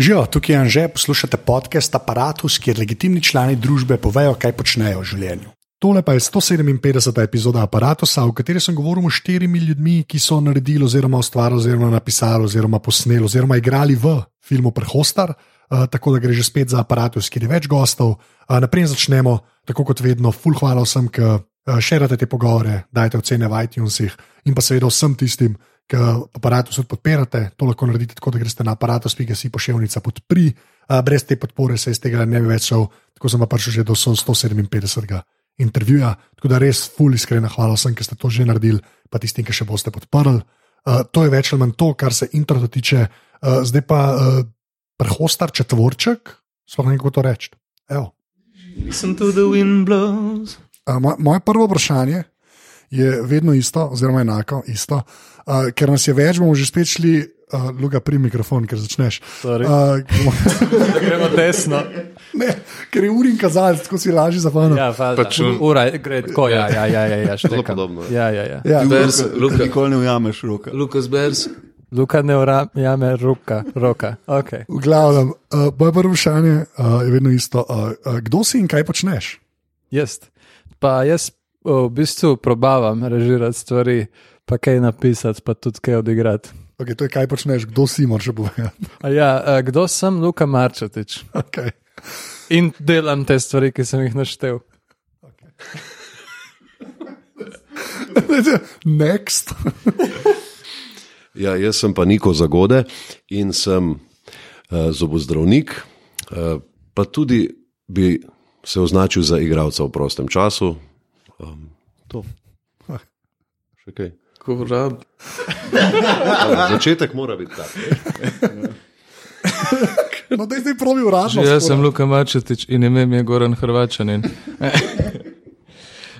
Živijo, tukaj je Anže, poslušate podcast Apparatus, kjer legitimni člani družbe povejo, kaj počnejo v življenju. Tole pa je 157. epizoda Apparatusa, v kateri sem govoril s štirimi ljudmi, ki so naredili, oziroma ustvarili, oziroma napisali, oziroma posneli, oziroma igrali v filmu Prehostar. Uh, tako da gre že spet za aparatus, kjer je več gostov. Uh, naprej začnemo, tako kot vedno, full hvala vsem, ki uh, širite te pogovore, dajte ocene v iTunesih in pa seveda vsem tistim, ki aparatus podpirate. To lahko naredite tako, da greste na aparatus.si pošiljnica podpri. Uh, brez te podpore se iz tega ne bi več šel, tako sem pa prišel že do 157. intervjuja. Tako da res full iskrena hvala vsem, ki ste to že naredili, pa tistim, ki še boste podprli. Uh, to je več ali manj to, kar se interneta tiče. Uh, zdaj pa. Uh, prehostar četvorček, sploh ne kako to reči. Listen to the wind blows. Moj, moje prvo vprašanje je vedno isto, oziroma enako isto, uh, ker nas je več, bomo že spet šli, uh, luga pri mikrofon, ker začneš. Uh, da gremo desno. Ne, ker je urin kazalec, tako si lažje zapomnil. Ja, Pač un... ura, gre tako. Ja, ja, ja, ja, ja Zelo podobno. Ja, ja, ja. Ja. Bers, Luka, Nikoli ne ujameš roka. Lukas Bers, Luka ne urame roka. roka. Okay. V glavnem, uh, moje prvo vprašanje uh, je vedno isto. Uh, uh, kdo si in kaj počneš? Jaz. Pa jaz v bistvu probavam režirati stvari, pa kaj napisati, pa tudi kaj odigrati. Okay, to je kaj počneš, kdo si, moraš povedati. A Ja, kdo sem Luka Marčetič Okay. in delam te stvari, ki sem jih naštel. Next. ja, jaz sem pa Niko Zagode in sem uh, zobozdravnik, uh, pa tudi bi se označil za igralca v prostem času. Um, to. Še kaj? Kurab. Ja, začetek mora biti tak. No, da zdaj probi uradno. Jaz sem Luka Marčetič in ime mi je Goran Hrvačanin.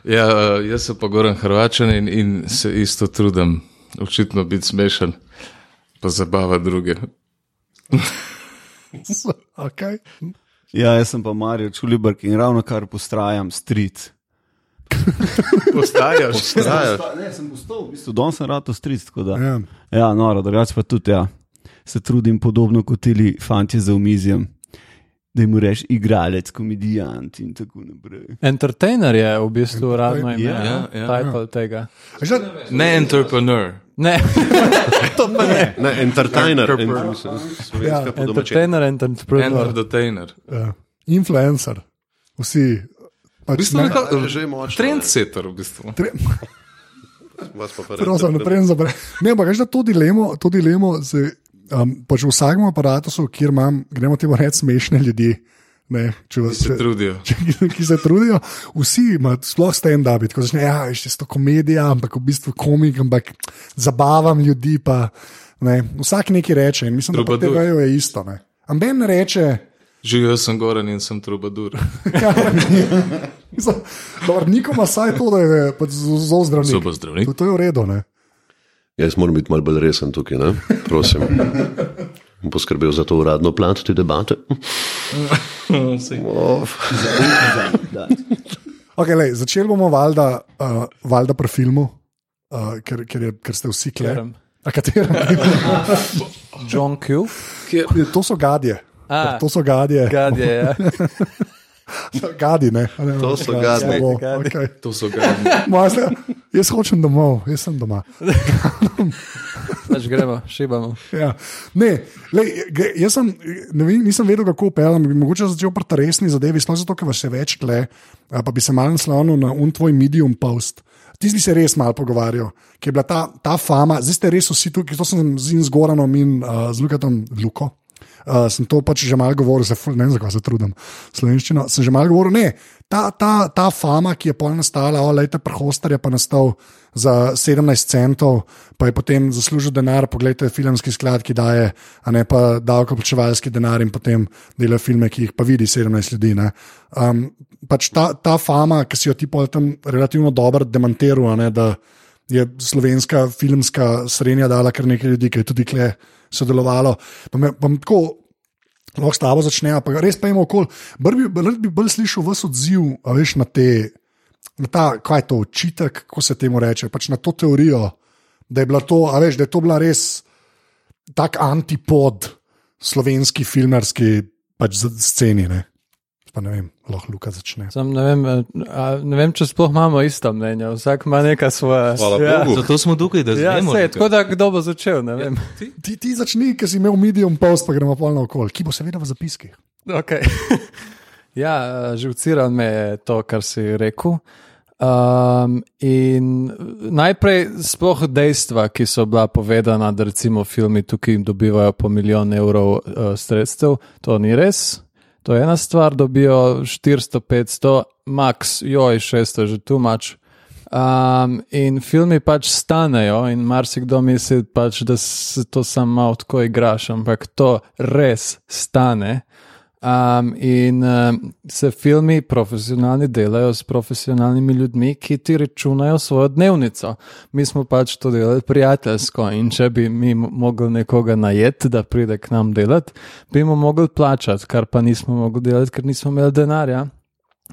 ja, jaz sem pa Goran Hrvačanin in se isto trudim, očitno biti smešen, pa zabava druge. Okay. Ja, jaz sem pa Marijo Čulibrk in ravno kar postrajam street. Postajaš? Postajaš. Ne, sem postal, v bistvu danes sem rado da. Ja. Ja, noro, drugače pa tudi ja. Se trudim podobno kot ti fanti za umizjem. Da jim rečeš igralec, komedijant in tako naprej. Entertainer je v bistvu uradno ime, Ja, ja, ja, title tega. A že- Ne entrepreneur. Ne, to pa ne. Ne, entertainer. Entrepreneur. En, slovenska po domače. Entertainer and entrepreneur. Entertainer. Ja. Influencer, vsi. V bistvu ne, nekako Že močno. trendsetter v bistvu. tre, Pravzaprav naprej in zaprej. Ne, ampak da to dilemo, to dilemo z, um, pač v vsakem aparatu, kjer imam, gremo temu reči, smešne ljudi. Ne, če vas, Se trudijo. če, ki se trudijo, vsi imajo, sploh stand-up, tako začne, ja, veš, je to komedija, ampak v bistvu komik, ampak zabavam ljudi. Pa, ne, vsak nekaj reče in mislim, da Trubadur. tega je isto. Ne. Amben ne reče, Živijo sem goren in sem trubadur. dobro, nikoma saj to, da je pač zozdravnik. Zobozdravnik. To, to je v redu. Ne. Jaz moram biti malo bolj resen tukaj, ne? prosim. Bom poskrbel za to uradno plat te debate. Okay, lej, začeli bomo valjda, uh, valjda pri filmu, uh, ker, ker, je, ker ste vsi kle. Katerem? A katerem? John Q. to so gadje. A. To so gadje. Gad je, ja. Gadi, ne. A ne To so gadi. slabo, Gadi. Okay. To so ga. Moja se- Jaz hočem domov, jaz sem doma. Pač gremo, šibamo. Ja. Ne, lej, jaz sem, ne vem, nisem vedel, kako pelem. Mogoče začel pri tej resni zadevi, sploh zato, ker vas je več tle, pa bi se malo naslonil na un tvoj medium post. Ti bi se res malo pogovarjal, ker je bila ta, ta fama, zdaj ste res vsi tukaj, to sem z Goranom in uh, z Lukatom Luko. Uh, sem to pač že malo govoril, se, ne vem, zakaj se trudim slovenščino. Sem že malo govoril, ne, ta, ta, ta fama, ki je pol nastala, olejte, prehostar je pa nastal za 17 centov, pa je potem zaslužil denar, pogledajte, filmski sklad, ki daje, a ne pa davkoplačevalski denar in potem dela filme, ki jih pa vidi 17 ljudi. Um, pač ta, ta fama, ki si jo ti pol tam relativno dobro demantiral, ne, da je slovenska filmska srednja dala kar nekaj ljudi, ki je tudi kle sodelovalo. Pa me, pa tako, lahko s tabo začnejo, pa res pa imamo okol. Rad bi, rad bi bolj slišal vas odziv, a veš, na te, na ta, kaj je to očitek, kako se temu reče, pač na to teorijo, da je to, veš, da je to bila res tak antipod slovenski filmarski pač sceni. Ne? Pa ne vem, lahko Luka začne. Sam ne vem, eh, a, ne vem, če sploh imamo isto mnenje, vsak ima neka svoja. Hvala ja. Bogu. Zato smo tukaj, da Ja, znemo. sej, tako da kdo bo začel, ne vem. Ti, ti začni, ker si imel medium post, pa gremo polno okol, ki bo seveda v zapiskih. Okay. ja, eh, živciral me je to, kar si rekel. Um, in najprej sploh dejstva, ki so bila povedana, da recimo filmi tukaj dobivajo po milijon evrov uh, sredstev, to ni res. To je ena stvar, dobijo 400, 500, max, joj, 600, že tu mač. Um, in filmi pač stanejo, in marsikdo misli, pač, da se to samo malo tako igraš, ampak to res stane. Um, in um, se filmi profesionalni delajo s profesionalnimi ljudmi, ki ti računajo svojo dnevnico. Mi smo pač to delali prijateljsko in če bi mi mo- mogli nekoga najeti, da pride k nam delati, bi mu mogli plačati, kar pa nismo mogli delati, ker nismo imeli denarja.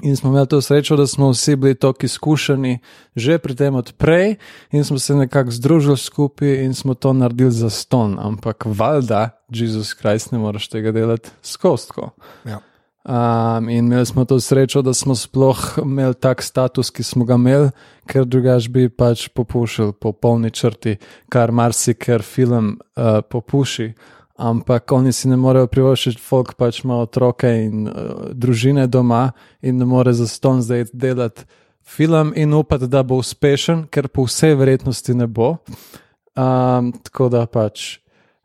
In smo imeli to srečo, da smo vsi bili tako izkušeni že pri tem odprej, in smo se nekako združili skupaj in smo to naredili za ston. Ampak valjda, Jezus Krist, ne moreš tega delati s kostko. Ja. Um, in imeli smo to srečo, da smo sploh imeli tak status, ki smo ga imeli, ker drugač bi pač popušili po polni črti, kar marsikar film uh, popuši. Ampak oni si ne morejo privoščiti, folk pač ima otroke in uh, družine doma in ne more za ston zdaj delati film in upati, da bo uspešen, ker po vsej verjetnosti ne bo. Um, tako da pač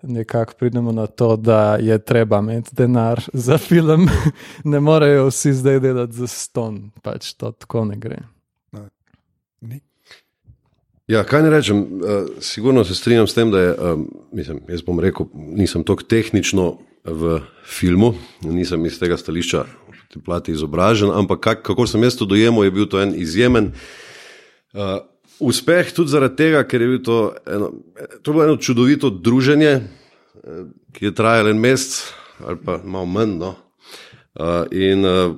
nekako pridemo na to, da je treba imeti denar za film, ne morejo vsi zdaj delati za ston, pač to tako ne gre. Ja, kaj ne rečem, uh, sigurno se strinjam s tem, da je, um, mislim, jaz bom rekel, nisem tako tehnično v filmu, nisem iz tega stališča v tej plati izobražen, ampak kak, kako sem jaz to dojemal, je bil to en izjemen uh, uspeh, tudi zaradi tega, ker je bil to eno, to je bilo eno čudovito druženje, ki je trajalo en mesec ali pa malo manj. No. Uh, in uh,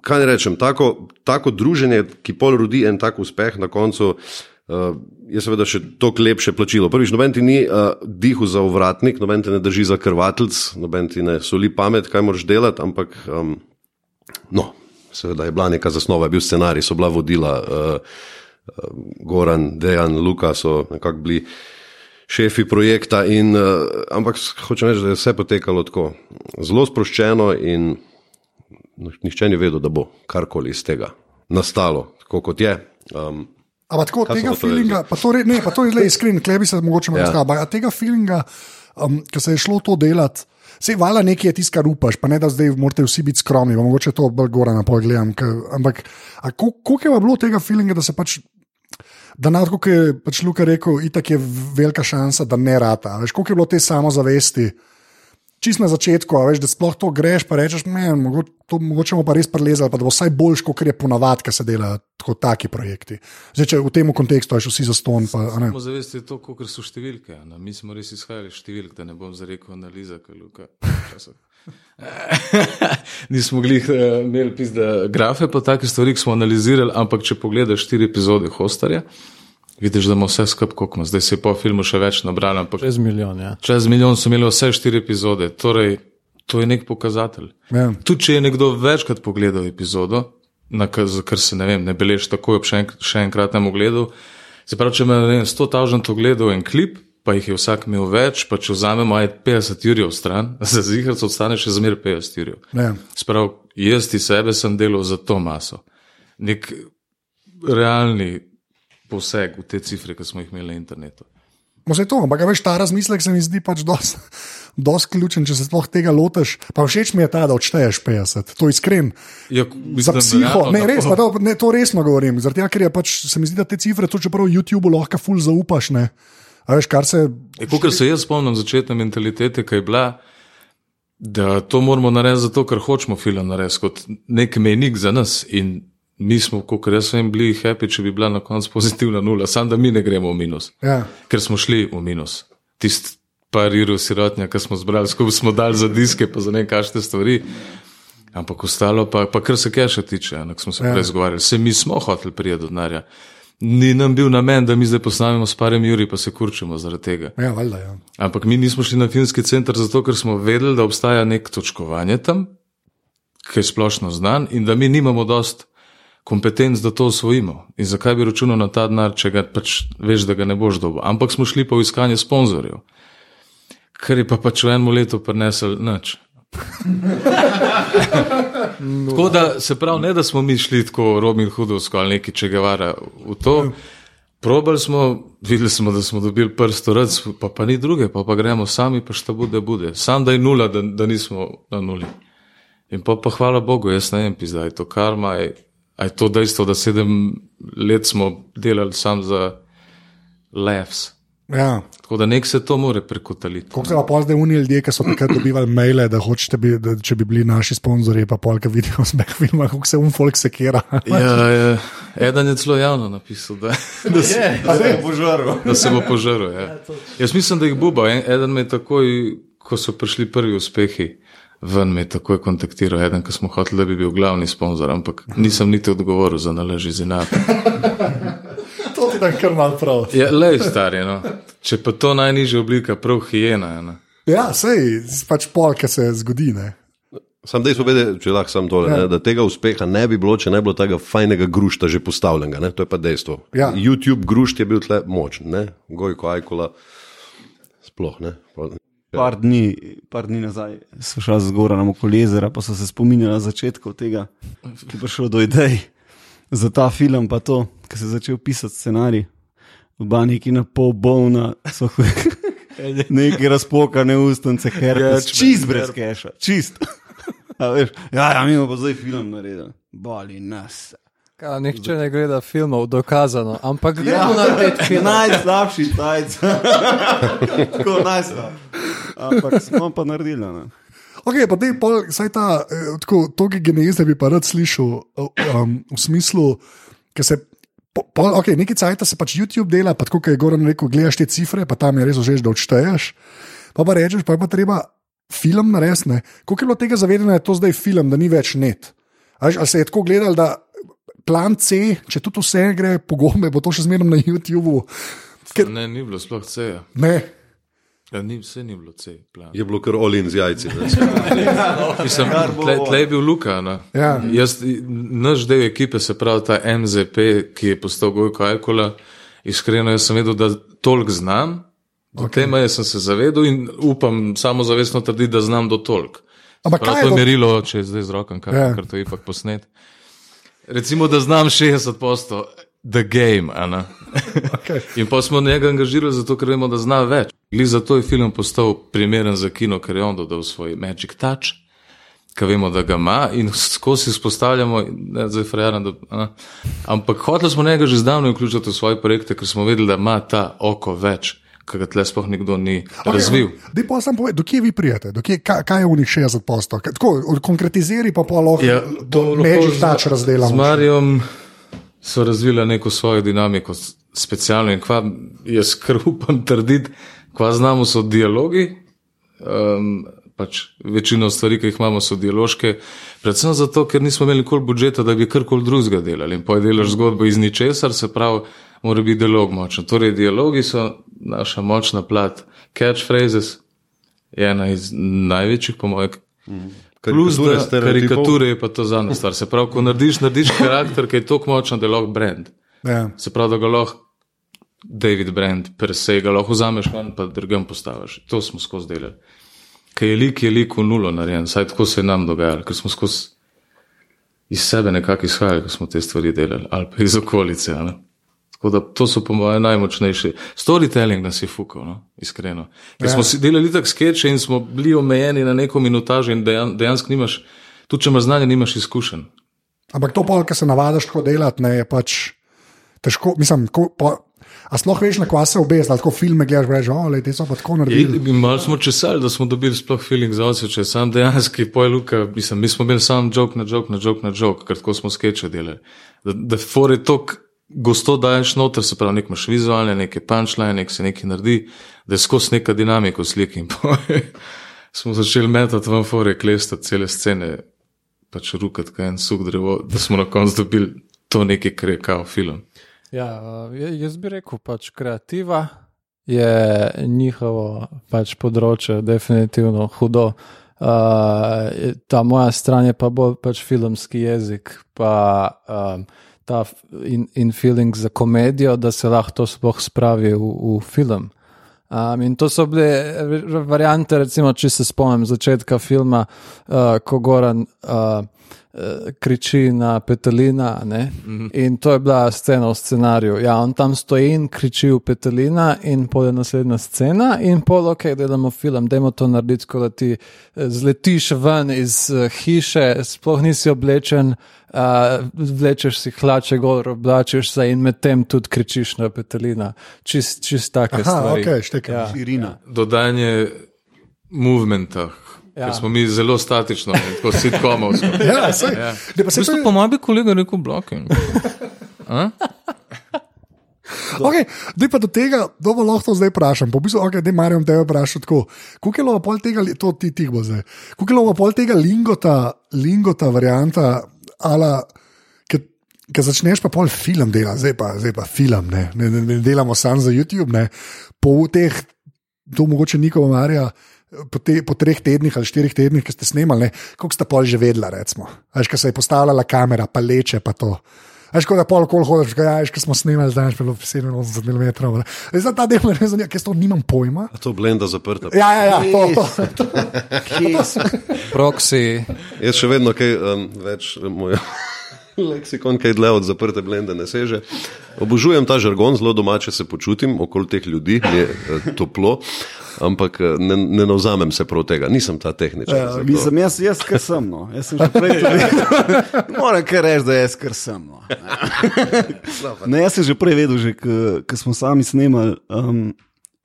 kaj ne rečem, tako, tako druženje, ki pol rodi en tak uspeh na koncu, uh, je seveda še toliko lepše plačilo. Prvič, noben ti ni uh, dihu za uvratnik, noben te ne drži za krvatelc, noben ti ne soli pamet, kaj moraš delati, ampak um, no, seveda je bila neka zasnova, je bil scenarij, so bila vodila. Uh, Goran, Dejan, Luka so nekako bili šefi projekta, in, uh, ampak hočem reči, da je vse potekalo tako zelo sproščeno in nihče ni vedel, da bo karkoli iz tega nastalo, tako kot je. Um, Ampak tako tega feelinga, pa to, re, ne, pa to je zdaj iskren, klej bi se mogoče malo Ja. razkal, ampak tega feelinga, um, ki se je šlo to delati. Vse vala nekaj je tisto, kar upaš, pa ne da zdaj morate vsi biti skromni, pa mogoče to bolj gora na pol gledam. Ke, ampak koliko je bilo tega feelinga, da se pač. Da, na kot je pač Luka rekel, itak je velika šansa, da ne rata. Veš, koliko je bilo te samozavesti, čist na začetku, a veš, da sploh to greš, pa rečeš, ne, mogoče, to, mogoče bomo pa res prelezali, pa da bo vsaj boljš, kot je ponavadi, ko se delajo tako taki projekti. Zdaj, če v tem kontekstu ješ vsi za ston, pa a ne. Samo zavesti to, koliko so številke. Ne? Mi smo res izhajali iz številk, da ne bom zarekel analiza, kaj luka. Nismo mogli uh, imeti pizde grafe, pa take stvari, smo analizirali, ampak če pogledaš štiri epizode Hostarja, vidiš, da ima vse skupaj, koliko ima. Zdaj se je po filmu še več nabralo, ampak Čez milijon, ja. čez milijon so imeli vse štiri epizode. Torej, to je nek pokazatelj. Ja. Tudi če je nekdo večkrat pogledal epizodo, na kar, kar se ne vem, ne belež takoj ob še, enk, še enkratnem ogledu. Se pravi, če ima ne vem, 100 tažant ogledov en klip, pa jih je vsak imel več, pa če vzamemo aj 50 jurjev stran, za zihrc ostane še zmer 50 jurjev. Ja. Sprav, jaz ti sebe sem delal za to maso. Nek realni poseg v te cifre, ki smo jih imeli na internetu. Vse to, ampak veš, ta razmislek se mi zdi pač dos ključen, če se sploh tega lotiš. Pa všeč mi je ta, da odšteješ 50, to iskren. Ja, Za mislim, psiho, realno, ne, res, pa to, ne, to resno govorim. Zaradi tega, ker je pač, se mi zdi, da te cifre, to čeprav YouTube lahko ful zaupaš. Ne. A veš, kar se. Kot se jaz spomnim začetne mentalitete, ki je bila, da to moramo narediti zato, ker hočemo film narediti kot nek menik za nas. In mi smo, kot jaz vem, bili happy, če bi bila na koncu pozitivna nula, samo da mi ne gremo v minus, Ja. ker smo šli v minus. Tisti par irov sirotnja, ki smo zbrali, skupaj smo dali za diske, pa za nekašne stvari. Ampak ostalo, pa, pa kar se keša tiče, enak smo se Ja. prej zgovarjali, se mi smo hoteli prijeti do denarja. Ni nam bil namen, da mi zdaj posnamemo s parem Juri, pa se kurčimo zaradi tega. Ja, valjda, ja. Ampak mi nismo šli na filmski center zato, ker smo vedeli, da obstaja nek točkovanje tam, ki je splošno znan in da mi nimamo dost kompetenc, da to osvojimo. In zakaj bi računal na ta denar, če ga pač veš, da ga ne boš dobil. Ampak smo šli pa v iskanje sponzorjev, kar je pa pač v enem letu prinesel nič. tako da se pravi, ne da smo mi šli tako Robin Hoodovsko ali neki Čegevara v to. Probali smo, videli smo, da smo dobili prst, rc, pa, pa ni druge, pa, pa gremo sami, pa šta bude, bude. Sam da je nula, da, da nismo na nuli. In pa, pa hvala Bogu, jaz ne vem, pizda, je to karma, je, je to dejstvo, da sedem let smo delali sam za laughs. ja. Tako da nek se to more prekotaliti. Kako se pa pol zdaj unili ljudje, ki so takrat dobivali maile, da hočete, bi, da, če bi bili naši sponzorji, pa polka vidijo smeh filma, kako se unfolk sekira. Ja, ja, eden je celo javno napisal, da, da, se, Da se je požaril. da se bo požaril. Ja. Jaz mislim, da jih. En, eden me je takoj, ko so prišli prvi uspehi, ven me je takoj kontaktiral, eden, ki smo hoteli, da bi bil glavni sponzor, ampak nisem niti odgovoril za naleži zinat. to ti da kar mal prav. Ja, lej, stari, no. Če pa to najnižja oblika, prav hijena. je, No. Ja, sej, pač polka se zgodi. Ne? Sam dejstvo je, če lahko sam tole, Ja. ja. da tega uspeha ne bi bilo, če ne bi bilo tega fajnega grušta že postavljenega. Ne? To je pa dejstvo. Ja. YouTube grušt je bil tle močen, ne? Gojko Ajkola. Sploh ne. Pa- Par dni, par dni nazaj so šla z Goranom okoli jezera, pa so se spominjala začetkov tega, ki je prišlo do idej za ta film, pa to, ki se je začel pisati scenarij. Oba neki na pol bolna, so neki razpokane ustnice, herpes, Ja, čist brez keša, čist. A veš, ja, ja, mi bomo pa zdaj film naredili. Boli nas. Ka, nihče ne gleda filmov, dokazano, ampak gremo ja. narediti film. Najslabši tajc. Tako najslabši. Ampak smo pa naredili. Ne? Ok, pa te pol, saj ta, eh, tako, to geneze bi pa rad slišal um, v smislu, ker se. po- Pol, okay, nekaj cajt se pač YouTube dela, pa tako kot je Goran rekel, gledaš te cifre, pa tam je res že, da odšteješ. Pa pa rečeš, pa je pa treba film narediti. Koliko je bilo tega zavedanja, da je to zdaj film, da ni več net? Ali se je tako gledal, da plan C, če tudi vse gre po gombe, bo to še zmerno na YouTubu? Ker- Ne, ni bilo sploh C. Ne, Ja, ni, vse ni bilo C. Plan. Je bilo kar olin z jajci. ne. Mislim, tle, tle je bil Luka. No. Ja. Jaz, naš del ekipe, se pravi ta MZP, ki je postal Gojko Ajkola, iskreno jaz sem vedel, da toliko znam. Do okay. te meje sem se zavedel in upam samozavestno trditi, da znam do toliko. Ampak kaj to je je do- merilo, če je zdaj z rokom, kar, Ja. ja. kar to je ipak posnet. Recimo, da znam 60% the game. okay. In pa smo njega angažirali zato, ker vemo, da zna več. Glede zato je film postal primeren za kino, ker je on dodal svoj magic touch, ki vemo, da ga ima in skozi izpostavljamo, ne zdaj frajaram, da. Ampak hoteli smo njega že zdavno vključiti v svoje projekte, ker smo vedeli, da ima ta oko več, ki ga tle sploh nikdo ni okay, razvil. Dej pa sam povej, do kje vi prijete, do kje, kaj, kaj je v njih 60 postov? Tako, od- konkretiziri pa pa lahko Ja, do Magic Touch Z razdelamo. Marjom so razvila neko svojo dinamiko, specialno in kva jaz kar upam trditi, kva znamo so dialogi. Um, pač večino stvari, ki jih imamo, so dialoške, predvsem zato, ker nismo imeli nikoli budžeta, da bi karkoli drugega delali. In pojedelaš zgodbo iz ničesar, se pravi, mora biti dialog močen. Torej, dialogi so naša močna plat. Catchphrases je ena iz največjih, po mojem, Plus, Karikature da stereotipov. karikature je pa to zadnja stvar. Se pravi, ko narediš, narediš karakter, ki je tako močen, da je lahko brand. Ja. Se pravi, da ga lahko David Brand, per se ga lahko vzameš ven, pa drugam postaviš. To smo skozi delali. Ker je lik, je lik v nulo narejen, saj tako se je nam dogajalo, ker smo skozi iz sebe nekako izhajali, ko smo te stvari delali, ali pa iz okolice. Ne? Tako da to so po mojem najmočnejši. Storytelling nas je fukal, no? iskreno. Ker Ja. smo delali tako skeče in smo bili omejeni na neko minutažo in dejan, dejansko nimaš, tudi če imaš znanje, nimaš izkušenj. Ampak to, kar se navadiš tako delati, ne, je pač težko. Mislim, ko, pa, a sploh veš, na kva se obez, da tako filme gledaš, rečeš, oh, te so pa tako naredili. In malo smo česali, da smo dobili sploh feeling za oče, če sam dejansko poj Luka, mislim, mi smo imeli sam jok na jok na jok na jok, ker tako smo skeče delali. Da, da fore tok gosto daješ noter, se pravi, nek imaš vizualne, neke punčline, nek se nekaj naredi, da je skozi neka dinamika v sliki. In smo začeli metati van fore, klestati cele scene, pač rukati kaj en suh drevo, da smo na koncu dobili to nekaj, kar je kao film. Ja, uh, jaz bi rekel, pač kreativa je njihovo pač področje, definitivno hudo. Uh, ta moja stran je pa bolj pač filmski jezik, pa um, ta in, in feeling za komedijo, da se lahko to sploh spravi v, v film. Um, in to so bile variante, recimo, če se spomnim začetka filma, uh, ko Goran uh, kriči na Petelina. Mm -hmm. In to je bila scena v scenariju. Ja, on tam stoji in kriči v Petelina, in pol je naslednja scena, in pol, ok, delamo film, dajmo to narediti, ko ti zletiš ven iz uh, hiše, sploh nisi oblečen. Uh, vlečeš si hlače, gor, oblačiš se in medtem tudi kričiš na petelina. Čist, čist take Aha, stvari. Okay, štekaj, ja. Irina. Dodanje movementa. Ja. Ker smo mi zelo statični, kot sitkomovski. ja, sej. Ja. Ne, pa se Veste, to je- po mojem bi kolega rekel blocking. Okay, dej pa do tega, da bo lahko zdaj vprašam. Po bistvu, okay, da Marijo tebe vprašam tako. Kako je bilo pol tega, to ti tih bo zdaj. Kako je bilo pol tega lingota, lingota varianta, ala, ki začneš pa pol film delati, zdaj pa, zdaj pa film, ne, ne, ne, ne delamo samo za YouTube, ne. Po teh, to mogoče Niko Marija. Po, te, po treh tednih ali štirih tednih, ki ste snemali, ne, koliko ste pol že vedela, recimo. Veš, ko se je postavljala kamera, pa leče pa to. Veš, ko da pol kol hodiš, kaj ja, ko smo snemali, zdaj je bilo 87 mm. Zdaj ta del me ne zanima, ker to nimam pojma. A to blenda zaprta. Ja, ja, ja, to, to. Proxy. Jaz še vedno kaj um, več eh, moj leksikon, kaj dlje od zaprte blende ne seže. Obožujem ta žargon, zelo domače se počutim, okoli teh ljudi je eh, toplo, ampak eh, ne, ne navzamem se prav tega, nisem ta tehničar. Ja, zato. mislim, jaz, jaz kar sem. No. Jaz sem že prej vedel. Moram kar reči, da jaz kar sem. No. Ne, jaz sem že prej vedel, že ko smo sami snemali, um,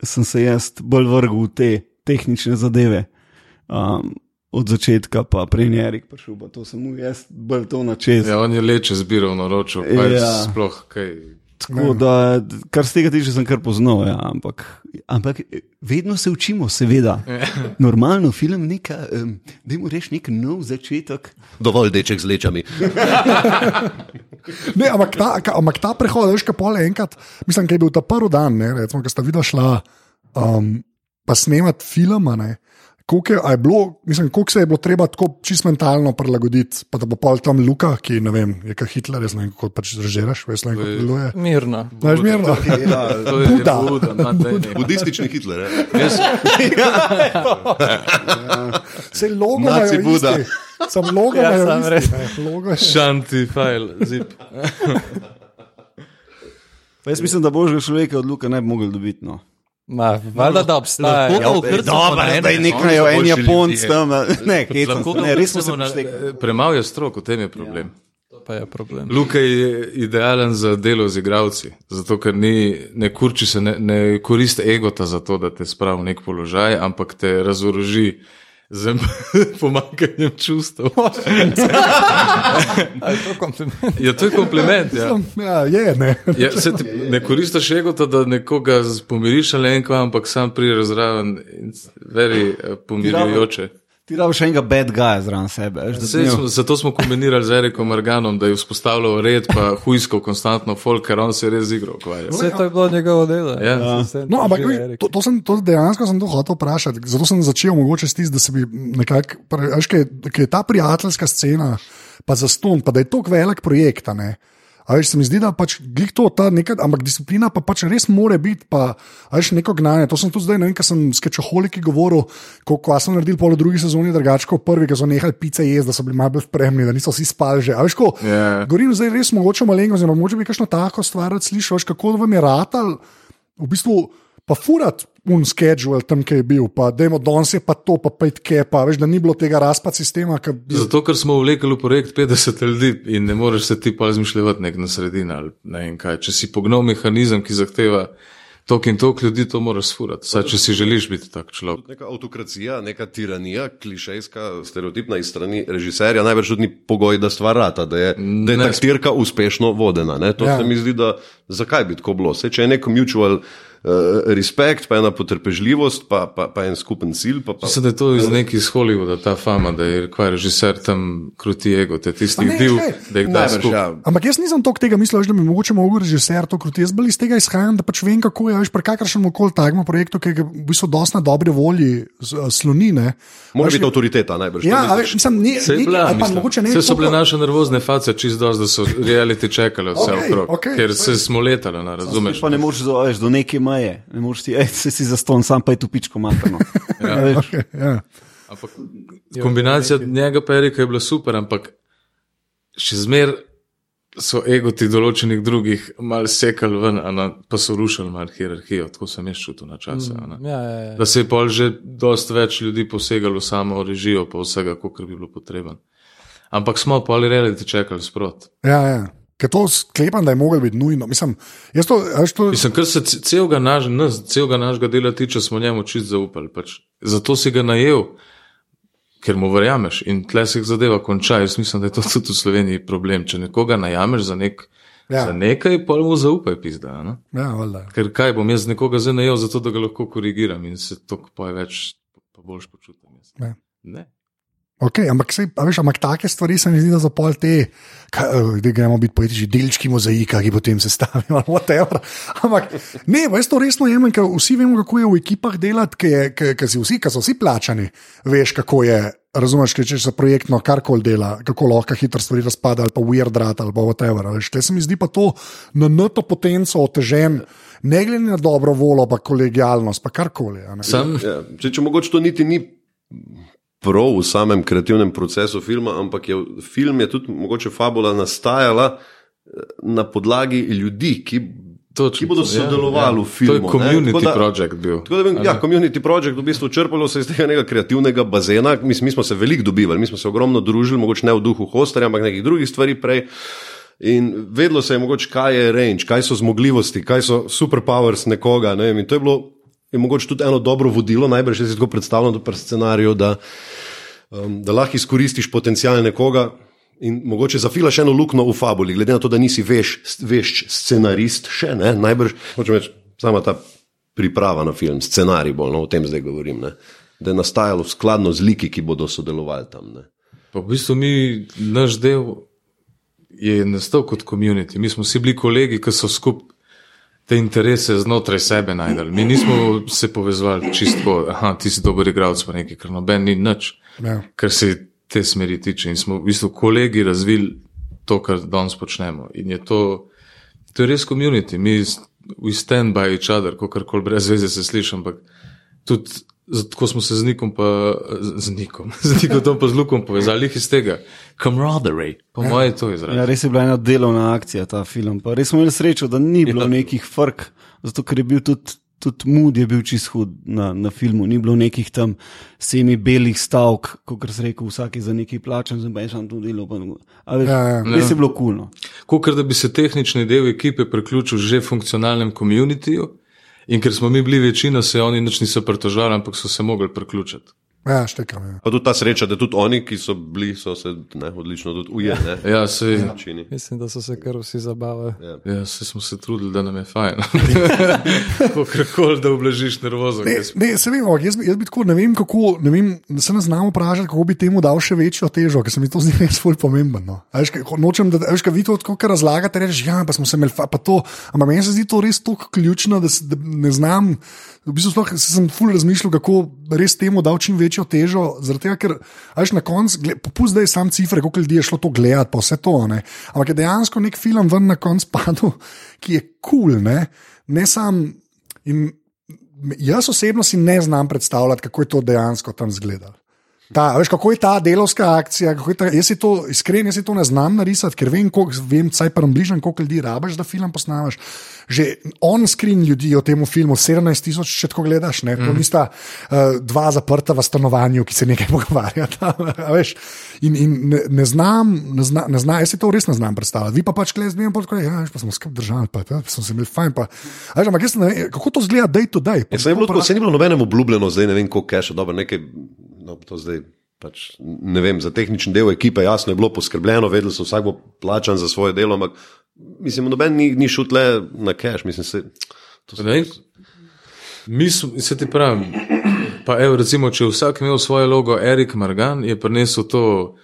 sem se jaz bolj vrgel v te tehnične zadeve. Um, od začetka, pa prej je Erik prišel, pa to sem mu jaz bolj to načel. Ja, on je leče zbiral na ročo, pa je Ja. sploh kaj. Tako da, kar z tega tiče, sem kar poznal. Ja, ampak, ampak vedno se učimo, seveda. Normalno, film neka, um, da mu reš nek nov začetek. Dovolj deček z lečami. Ne, ampak, ta, ka, ampak ta prehod, veš, kaj pol enkrat, mislim, da je bil ta prvi dan, ne, recimo, ko sta videla šla um, pa snemati film. a ne, Koliko je, a je bilo, mislim, koliko se je bilo treba tako čisto mentalno prilagoditi, pa da bo pol tam Luka, ki ne vem, je kot Hitler, jaz ne vem, kako pač režiraš, veš, ne vem, kako deluje. Mirno. Znaš, mirno. To je Buda. Buda, dnevni. Budistični Hitler. eh? Jaz, Se logo Naci imajo Buda. isti. Sam logo Ja, imajo sam isti, logo je. šanti, file, zip. Jaz mislim, da božjega človeka od Luka ne bi mogli dobiti. No. Ma, valjda, da obstaja. Lahko Ja, ene, da je nekaj, so en Japonc tam, ne, hecam ne, res smo se ukrcamo na- poštekali. Premalo je strok, v tem je problem. pa je problem. Luka je idealen za delo z igravci, zato ker ni, ne kurči se, ne, ne koristi egota za to, da te spravi v nek položaj, ampak te razoroži z pomankanjem čustev. Je to kompliment? Ja, to je kompliment. Ja. Ja, je, ne. Ja, se ti, ne koristiš egota, da nekoga z- pomiriš ali enko, ampak sam prideš zraven in veri eh, pomirjujoče. Ti rabiš enega bad guya zraven sebe. Sej Smo, zato smo kombinirali z Erikom Arganom, da je vzpostavljal red, pa hujsko, konstantno folk, ker on se je res ukvarjal. Vse to je bilo njegovo delo. Ja. Vse No, ampak to, to, sem, to dejansko sem to hotel vprašati. Zato sem začel mogoče s tistim, da se bi nekako, veš, kaj, kaj je ta prijateljska scena, pa za ston, pa da je to velik projekt. a ne. A veš, se mi zdi, da pač glih to, ta neka, ampak disciplina pa pač res more biti, pa veš, neko gnanje. To sem tudi zdaj, ne vem, ker sem s kečoholiki govoril, ko, ko sem naredil pol drugi sezoni drugače kot v prvi, ker so nehali pice jesti, da so bili malo bolj spremni, da niso vsi spali že. A veš, ko, Ja. Govorim zdaj res mogoče malenko, oziroma mogoče bi kakšno tako stvar slišal, veš, kako vam je ratal, v bistvu pa furat un schedule tam, ki je bil, pa dajmo danes je pa to, pa pet kepa, veš, da ni bilo tega razpad sistema. Ki, bi- Zato, ker smo vlekli v projekt 50 ljudi in ne moreš se ti pa izmišljati nek na sredini ali ne vem kaj. Če si pognal mehanizem, ki zahteva tok in tok ljudi, to moraš sfurati. Saj, če si želiš biti tak človek. Neka avtokracija, neka tiranija, klišejska, stereotipna iz strani režiserja, največ tudi ni pogoj, da stvar rata, da je, da je Ne. taktirka uspešno vodena. Ne? To Ja. se mi zdi, da zakaj bi tako bilo. Sej, če je nek mutual uh, respekt, pa ena potrpežljivost, pa, pa, pa en skupen cilj. Pa, pa, Mislim, da je to iz nekih iz Hollywooda, ta fama, da je kva režiser tam kruti ego, te tistih ne, bil, glej, da jih da skupaj. ja. Ampak jaz nisem toliko tega mislil, da bi mogoče mogel režiser to kroti. Jaz bolj iz tega izhajam, da pač vem, kako je, veš, pri kakršnem koli takemu projektu, ki je v bistvu dosti na dobre volji s- sloni. Ne. Mora biti avtoriteta, najbrž. Ja, veš, mislim, ni, Se je bila, ali pa mislim. mogoče ne. Vse so bile naše nervozne face, čist dosti, da so reality čekali vse Okej, okrog, okej, ker se smo letali, ne, razumeš? Pa ne moreš do, neke meje, ne moreš ti, se si zaston, sam pa je tu pičko materno. ja. veš, Ja. Ampak kombinacija njega pa Erika je bila super, ampak še zmer so egoti določenih drugih mal sekali ven, na, pa so rušili mal hierarhijo, tako sem jaz čutil na čase. a ne. Ja, ja, ja. Da se je pol že dost več ljudi posegalo v samo režijo, pa vsega, kot bi bilo potreben. Ampak smo pa ali reality čekali sprot. Ja, ja. Ker to sklepam, da je moglo biti nujno. Mislim, to, to, Mislim, kar se ce- celega, naš, nas, celega našega dela tiče, smo njemu čist zaupali. Pač. Zato si ga najel, ker mu verjameš in tle se zadeva konča. Jaz mislim, da je to tudi v Sloveniji problem. Če nekoga najameš za, nek, Ja. za nekaj, pa mu zaupaj, pizda. Ne? ja, valjda. Ker kaj bom jaz nekoga zdaj najel, zato da ga lahko korigiram in se to poje več, pa boljš počutim. Ja. Ne. Okay, ampak, sej, a veš, ampak take stvari se mi zdi, da so pol te, kaj, eh, da gremo biti poetični delčki mozaika, ki potem se stavijo, ali whatever. Ampak ne, veš, to resno jemljem, ker vsi vemo, kako je v ekipah delati, je, ki, si vsi, ki so vsi plačani. Veš, kako je, razumeš, če se projektno karkoli dela, kako lahko hitro stvari razpada, ali pa weird rat, ali pa whatever. Veš, Tle se mi zdi pa to na noto potenco otežen, ne glede na dobro voljo, pa kolegijalnost, pa karkoli. a ne. Sam, Ja, če, če mogoče to niti ni prav v samem kreativnem procesu filma, ampak je film je tudi mogoče fabula nastajala eh, na podlagi ljudi, ki, Točno ki bodo ja, sodelovali ja. v filmu. To je community da- project bil. Tako da, vem, ja, community project v bistvu črpalo se iz tega nekega kreativnega bazena. Mi, mi smo se veliko dobivali, mi smo se ogromno družili, mogoče ne v duhu hostarja, ampak nekih drugih stvari prej. In vedelo se je, mogoče, kaj je range, kaj so zmogljivosti, kaj so superpowers nekoga. Ne vem, in to je bilo je mogoče tudi eno dobro vodilo, najbrž si tako predstavljam tudi pri scenariju, da, um, da lahko izkoristiš potencial nekoga. In mogoče zafilaš eno luknjo v fabuli, glede na to, da nisi veš, vešč scenarist, še ne, najbrž, hočem reči, sama ta priprava na film, scenarij bolj, no, o tem zdaj govorim, ne, da je nastajalo skladno z liki, ki bodo sodelovali tam. Ne. Pa v bistvu mi, naš del je nastal kot komunity. Mi smo vsi bili kolegi, ki so skupaj te interese znotraj sebe najdali. Mi nismo se povezovali čisto, da ti si dober igralec, pa nekaj, ker noben ni nič, Ja. kar se te smeri tiče. In smo v bistvu kolegi razvili to, kar danes počnemo. In je to, to je res komunity. Mi we stand by each other, kako koli brez veze se sliši, ampak tudi. Tako smo se z Nikom, pa z Nikom, z Nikom pa z Lukom povezali iz tega. Camaraderie, po mojem, je to izraz. Ja, res je bila ena delovna akcija ta film. Pa res smo imeli srečo, da ni bilo Ja. nekih frk, zato ker je bil tudi. Tudi mood je bil čist hud na, na filmu, ni bilo nekih tam semi belih stavk, kot se reče, vsak je za nekaj plačen, zdaj pa je sam to delo. Pa, a veš, Ja, ja. Res je bilo kulno. Kot da bi se tehnični del ekipe priključil že funkcionalnem komunitiju, in ker smo mi bili večina, se oni nič niso pritožali, ampak so se mogli priključiti. Ja, štekam. Ja. Pa tudi ta sreča, da tudi oni, ki so bili, so se ne, odlično tudi ujeli. ne, Ja, se, načini. Mislim, da so se kar vsi zabavali. ja, se smo se trudili, da nam je fajn. Kakorkoli, da oblažiš nervozo. Ne, ne, se vem, ampak jaz, bi- jaz bi tako, ne vem, kako, ne vem, se ne znamo vprašati, kako bi temu dal še večjo težo, ker se mi to zdi res bolj pomembno. No. Ko- nočem, da veš, kaj vi to tako razlagate, rečeš, ja, pa smo se imeli, pa to, ampak meni se zdi to res tako ključno, da, se, da ne znam. V bistvu sploh se sem ful razmišljal, kako res temu dal čim večjo težo, zaradi tega, ker a veš, na koncu, popust zdaj sam cifre, koliko ljudi je šlo to gledati, pa vse to. Ne. Ampak je dejansko nek film ven na koncu padel, ki je kul, cool, ne, ne sam. In Jaz osebno si ne znam predstavljati, kako je to dejansko tam izgledalo. Ta, veš, kako je ta delovska akcija? je Ta, jaz si to, iskreno, jaz si to ne znam narisati, ker vem, koliko, vem vsaj približno, koliko ljudi rabiš, da film posnameš. Že on-screen ljudi o tem filmu, 17 tisoč, če tako gledaš, ne, mm. nista uh, dva zaprta v stanovanju, ki se nekaj pogovarjata. veš. In, in ne, ne znam, ne zna, ne zna, jaz si to res ne znam predstavljati. Vi pa pač klez, mi pa ja, veš, pa smo skrb držali, pa, pa smo se imeli fajn. Pa, veš, ampak jaz ne vem, kako to zgleda to day. Ja, je bilo, tako, saj ni bilo nobenemu obljubljeno, zdaj ne vem, koliko keša, dobro, nekaj, no, to zdaj. Pač, ne vem, za tehnični del ekipe jasno je bilo poskrbljeno, vedeli so, vsak bo plačan za svoje delo, ampak mislim, noben ni, ni šel tle na cash, mislim, se, To Ne Mi smo, se ti pravim, pa evo, recimo, če vsak imel svoje logo, Erik Margan je prinesel to,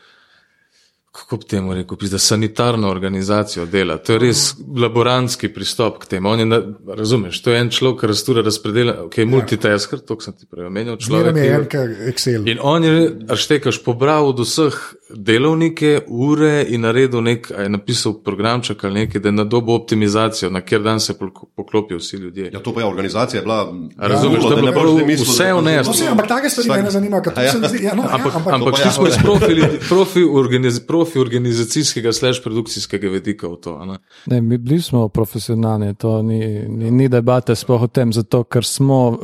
kako bi temu rekel, da sanitarno organizacijo dela. To je res laborantski pristop k temu. On Je, na, razumeš, to je en človek, ki rastura razpredela, ki je multitasker, to sem ti prej omenil. Človek, je ki- enka Excel. In on je, aštekaš, pobral od vseh delovnike, ure in naredil nek, a je napisal programček ali nekaj, da je na dobo optimizacijo, na kjer dan se poklopijo vsi ljudje. Ja, to pa je organizacija, je bila. Razumeš, da je ne boš mislil, vse da- vneslo. No, vse, ampak take stvari Vsak- me ne zanimajo, to Ja. se zdi. Ja, no, Ampak, ja, ampak, ampak pa šli ja, smo iz ja. profi, organiz, profi organizacijskega, slash produkcijskega vedika v to. a Ne? Ne, mi bili smo profesionalni, to ni, ni, ni debate sploh o tem, zato ker smo uh,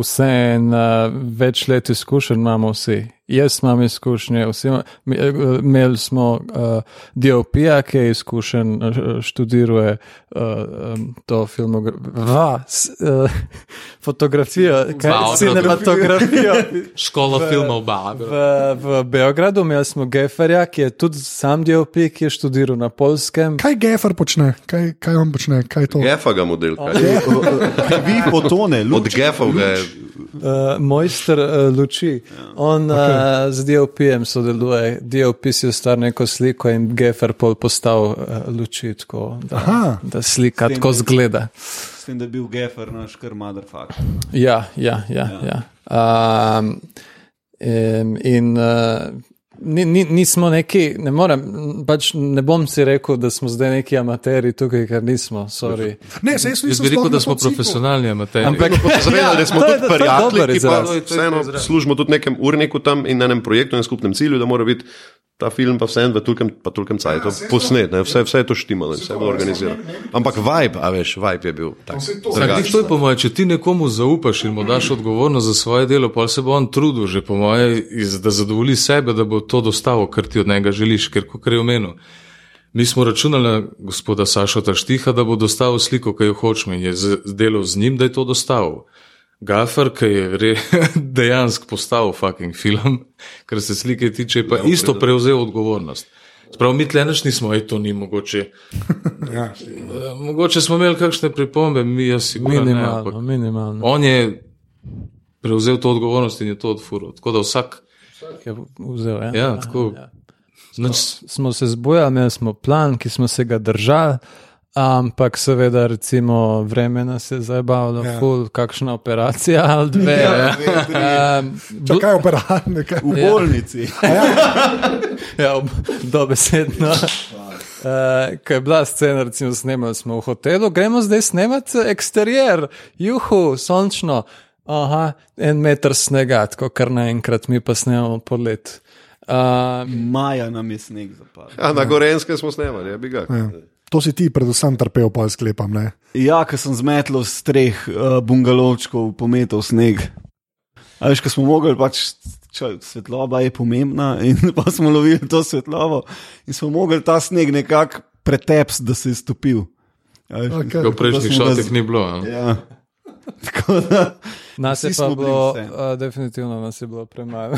vse en uh, več let izkušenj imamo vsi. Jaz imam izkušnje, mi- eh, imeli smo uh, DOP-ja, ki je izkušen, uh, študiruje uh, um, to filmografijo, uh, fotografijo, kaj, Wow, cinematografijo. Škola filmov Bab. V, v Beogradu imeli smo Geferja, ki je tudi sam DOP, ki je študiral na polskem. kaj Gefer počne? Kaj, kaj on počne? Kaj to? Gefa ga model. kaj? Vi fotone, Od luč. Gefov ga je. Uh, mojster uh, luči. On okay. uh, z DOP-jem sodeluje, DOP si ustvari neko sliko in Gefer pol postal uh, luči, tako, da, Aha. da slika tem tako zgleda. S tem, da je bil Gefer naš kar motherfucker. Ja, ja, ja. ja. Um, in, in uh, ni, ni, nismo neki, ne morem, pač ne bom si rekel, da smo zdaj neki amateri tukaj, ker nismo, sorry. Ne, se jaz nisem rekel, da smo profesionalni amateri. Ampak Zavedali, da smo to tudi prijatelji, ki pa vseeno služimo tudi nekem urniku tam in na enem projektu in skupnem cilju, da mora biti ta film pa vseeno v tolkem, pa tolkem cajtu posnet, ne, vse, vse je to štimalo in vse je bilo organizirano. Ampak vibe, a veš, vibe je bil tak. Drugačen. to je po mojem, če ti nekomu zaupaš in mu daš odgovornost za svoje delo, pa se bo on trudil, že po mojem, da zadovolji sebe, da bo to dostavo, kar ti od njega želiš, ker kot je omenil. Mi smo računali na gospoda Sašota Štiha, da bo dostavil sliko, ki jo hočemo in je z- delal z njim, da je to dostavil. Gafer, ki je re, dejansko postavil fucking film, kar se slike tiče, pa isto prevzel odgovornost. Sprav, mi tleneč nismo, ej, to ni mogoče. Ja. Eh, Mogoče smo imeli kakšne pripombe, mi jaz sigurno ne. Minimalno, ampak minimalno. On je prevzel to odgovornost in je to odfuril. Tako da vsak, Je vzel, ja? ja, tako. Nič, smo se zbujali, imeli smo plan, ki smo se ga držali, ampak seveda, recimo, vreme nas je zabavalo, Ja. ja. ful, kakšna operacija ali dve. Ja, um, Čakaj, operativno. V bolnici. ja, ob- dobesedno. Uh, Ko je bila scena, recimo, snemali smo v hotelu, gremo zdaj snemati eksterijer, juhu, sončno. Aha, en meter snega, tako kar naenkrat, mi pa snemamo polet. Uh, Maja nam je sneg zapadel. Ja, na Gorenske smo snemali, ja, bi ga. Ja. To si ti, predvsem, trpel, pa sklepam. Ne? Ja, ker sem zmetel z treh uh, bungalovčkov, pometel sneg. A veš, ko smo mogli, pač če, svetloba je pomembna, in pa smo lovili to svetlobo in smo mogli ta sneg nekako pretepsti, da se je stopil. A veš, ko v prejšnjih z- ni bilo. a? Ja. Da, Nas je pa bilo, vse. uh, definitivno nas je bilo premalo.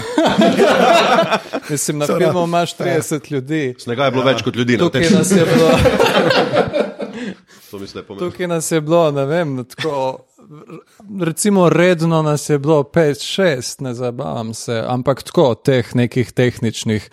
Mislim, na filmu imaš 30 ljudi. Snega je bilo več kot ljudi na Tukaj nas je bilo, To mislim, pomembno. tukaj nas je bilo ne vem, tako, recimo redno nas je bilo 5-6, ne zabavam se, ampak tako teh nekih tehničnih.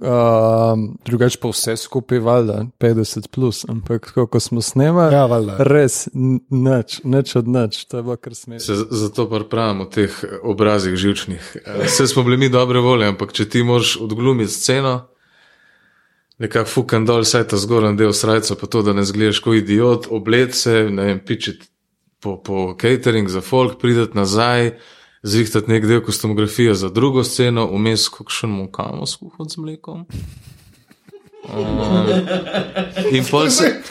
Um, drugač pa vse skupaj, valjda, 50 plus, ampak tako, ko smo snemali, Ja, valjda. res nič, nič od nič, to je bilo kar smešno. Se zato pa pravimo o teh obrazih živčnih. Eh, Vse smo bili mi dobre volje, ampak če ti moraš odglumiti sceno, nekako fukan dol, saj ta zgoren del srca, pa to, da ne zgledaš kot idiot, oblet se, ne vem, pičiti po, po catering za folk, prideti nazaj, zrihtati nek del kostumografije za drugo sceno, vmes kakšen mukamo skuhati z mlekom. Um, in pol se,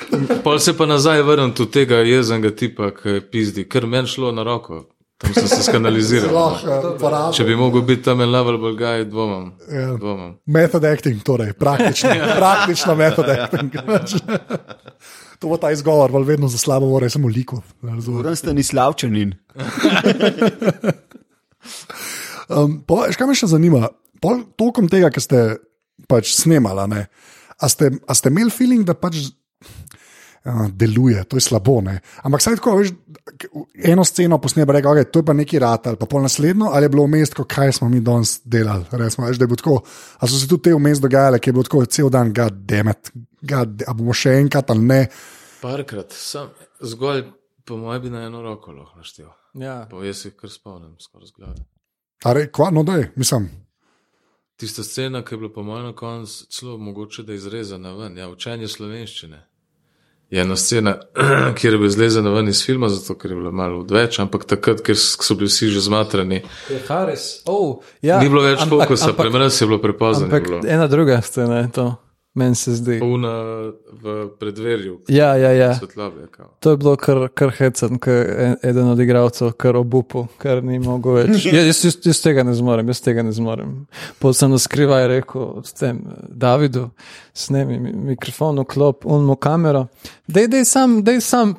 pol se pa nazaj vrnem do tega jezenega tipa, ki je pizdi, ker meni šlo na roko. Tam sem se skanaliziral. Lahko, Če bi mogel biti tam en level belgaj, dvomam. Ja. dvomam. Method acting, torej praktično, praktično method acting. to bo ta izgovor, vedno za slabo vore, samo liko. Uran ste ni slavčanin. Um, veš, kaj me še zanima, pol, tokom tega, ki ste pač snemali, ne, a ste, a ste imeli feeling, da pač. uh, deluje, to je slabo. Ne? Ampak saj tako, veš, eno sceno posneme, reče, okay, to je pa neki rat ali pa pol naslednjo, ali je bilo vmes, kaj smo mi danes delali. Resmo, veš, da je bilo tako, ali so se tudi te vmes dogajale, ki je bilo tako cel dan, god demet, god, a bomo še enkrat ali ne. Parkrat, sam, zgolj po mojem bi na eno roko lahko naštel. Ja. Pa jaz se kar spomnim, skoraj z glave. A re, kva, no, da je, mislim. Tista scena, ki je bila po mojem na koncu celo mogoče, da je izrezana ven, ja, učenje slovenščine. Je ena scena, kjer je bila izrezana ven iz filma, zato ker je bila malo odveč, ampak takrat, ker so bili vsi že zmatrani, Je Haris. Oh, ja. ni bilo več ampak- fokusa, ampak- premrz je bilo prepozno. ena druga scena je to, meni se zdi. Una v predverju, Ja, ja, ja. svetlave. To je bilo kar, kar hecen, ker eden od igralcev kar obupal, ker ni mogel več. Ja, jaz, jaz, jaz tega ne zmorem, jaz tega ne zmorem. Potem sem na skrivaj rekel s tem Davidu, snemi mi- mikrofon, vklop, unmo kamero. Dej, dej sam, dej sam,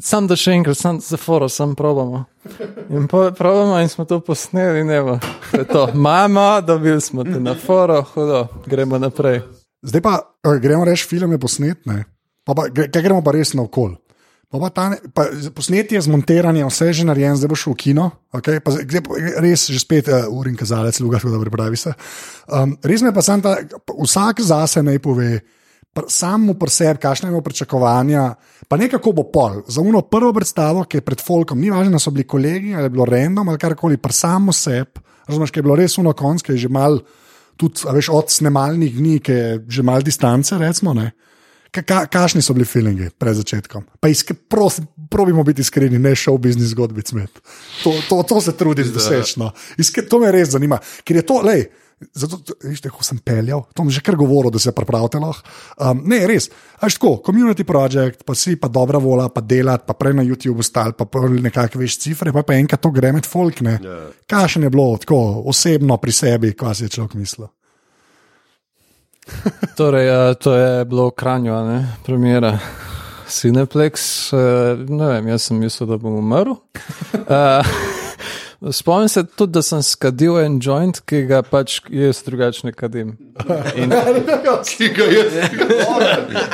sam da še enkrat, sam za foro, sam probamo. In po, probamo in smo to posneli, in evo, to je to. Mama, dobili smo te na foro, hudo, gremo naprej. Zdaj pa gremo reči, film je posnet, ne? pa, pa gre- gremo pa res na okol. Pa pa ta, pa z- posnetje, zmontiranje, vse je že narejeno, zdaj bo šel v kino. Okay? Pa, zdaj- pa- res že spet uh, ur in kazalec, luga, da pripravi se. Um, res me pa sam ta, vsak zase naj pove. pr- Sam mu pri sebi, kakšne ima pričakovanja, pa nekako bo pol. Za uno prvo predstavo, ki je pred Folkom, ni važno, da so bili kolegi ali je bilo random ali karkoli, pri samo sebi, razumeš, ki je bilo res uno konc, ki je že mal, tudi veš, od snemalnih dni, ki je že mal distance, recimo. Ne? Ka- ka- Kakšni so bili feelingi pred začetkom? Pa iskre, prosim, probimo biti iskreni, ne šel biznis zgodbic med. To, to, to se trudim doseči. No. Iskre- To me res zanima, ker je to, lej. Zato, veš, ko sem peljal, to sem že kar govoril, da se pripravite lahko. Um, ne, res, až tako, community project, pa si pa dobra vola, pa delati, pa prej na YouTubu stal, pa nekakve veš cifre, pa, pa enkrat to gre med folk. Ne. Ja. Kakšen je bilo tako osebno pri sebi, kaj si je človek mislil? Torej, uh, to je bilo v Kranju, a ne, premjera. Cineplex, uh, ne vem, jaz sem mislil, da bom umrl. Uh, Spomnim se tudi, da sem skadil en joint, ki ga pač jaz drugače ne kadim. In, Tega je,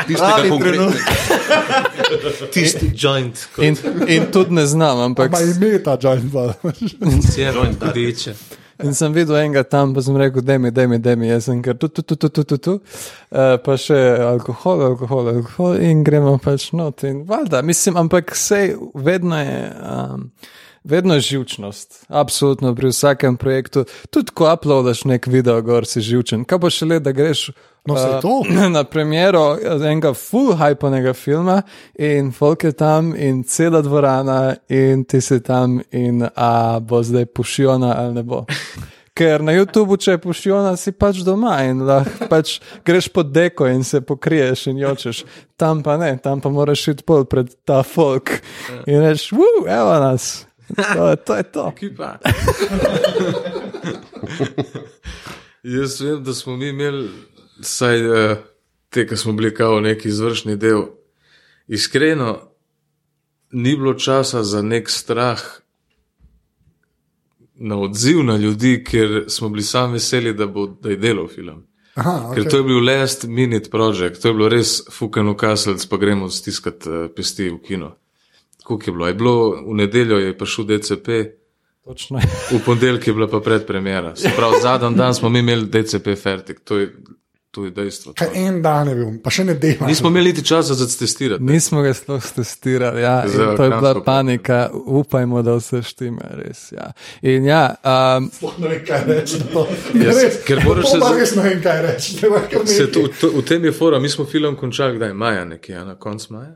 tistega konkretnega. Tisti joint, in, in tudi ne znam, ampak Pa ime ta joint. pa. kot si je joint, rdeče. In sem videl enega tam, pa sem rekel, da mi, da mi, da mi, jaz sem kar tu, tu, tu, tu, tu, tu, tu. Uh, pa še alkohol, alkohol, alkohol in gremo pač not. In valjda, mislim, ampak sej vedno je. Um, Vedno je živčnost, absolutno pri vsakem projektu. Tudi ko uploadaš nek video, gor si živčen. Kaj pa še le, da greš No, to. na premiero enega full hypenega filma in folk je tam in cela dvorana in ti si tam in a bo zdaj pušiona ali ne bo. Ker na YouTubu, če je pušiona, si pač doma in lahko pač greš pod deko in se pokriješ in jočeš. Tam pa ne, tam pa moraš iti pol pred ta folk in rečeš, uf, evo nas. To, je- to je to. Ekipa. Jaz vem, da smo mi imeli, saj uh, te, ki smo bili kao neki izvršni del. Iskreno, ni bilo časa za nek strah na odziv na ljudi, ker smo bili sami veseli, da, bo, da je delal film. Aha, Okay. Ker to je bil last minute project, to je bilo res fucking ukaselc, pa gremo stiskati uh, pesti v kino. Kako je bilo? Je bilo v nedeljo, je prišel DCP, Točno v ponedeljek je bila pa predpremjera. Se pravi, zadnji dan smo mi imeli DCP fertik, to je, to je dejstvo. Kaj en dan je bil, pa še ne dela. Nismo imeli niti časa za testirati. Nismo ga sploh testirali, ja, in Za to je bila kranjsko panika, upajmo, da vse štima, res. Ja. In ja, um, Sploh ne vem, kaj reči. to. Jaz- Res, ker moraš to se pa za- res ne vem, kaj reči. To, to, v tem je fora, mi smo film končali, kdaj maja nekje, a na koncu maja.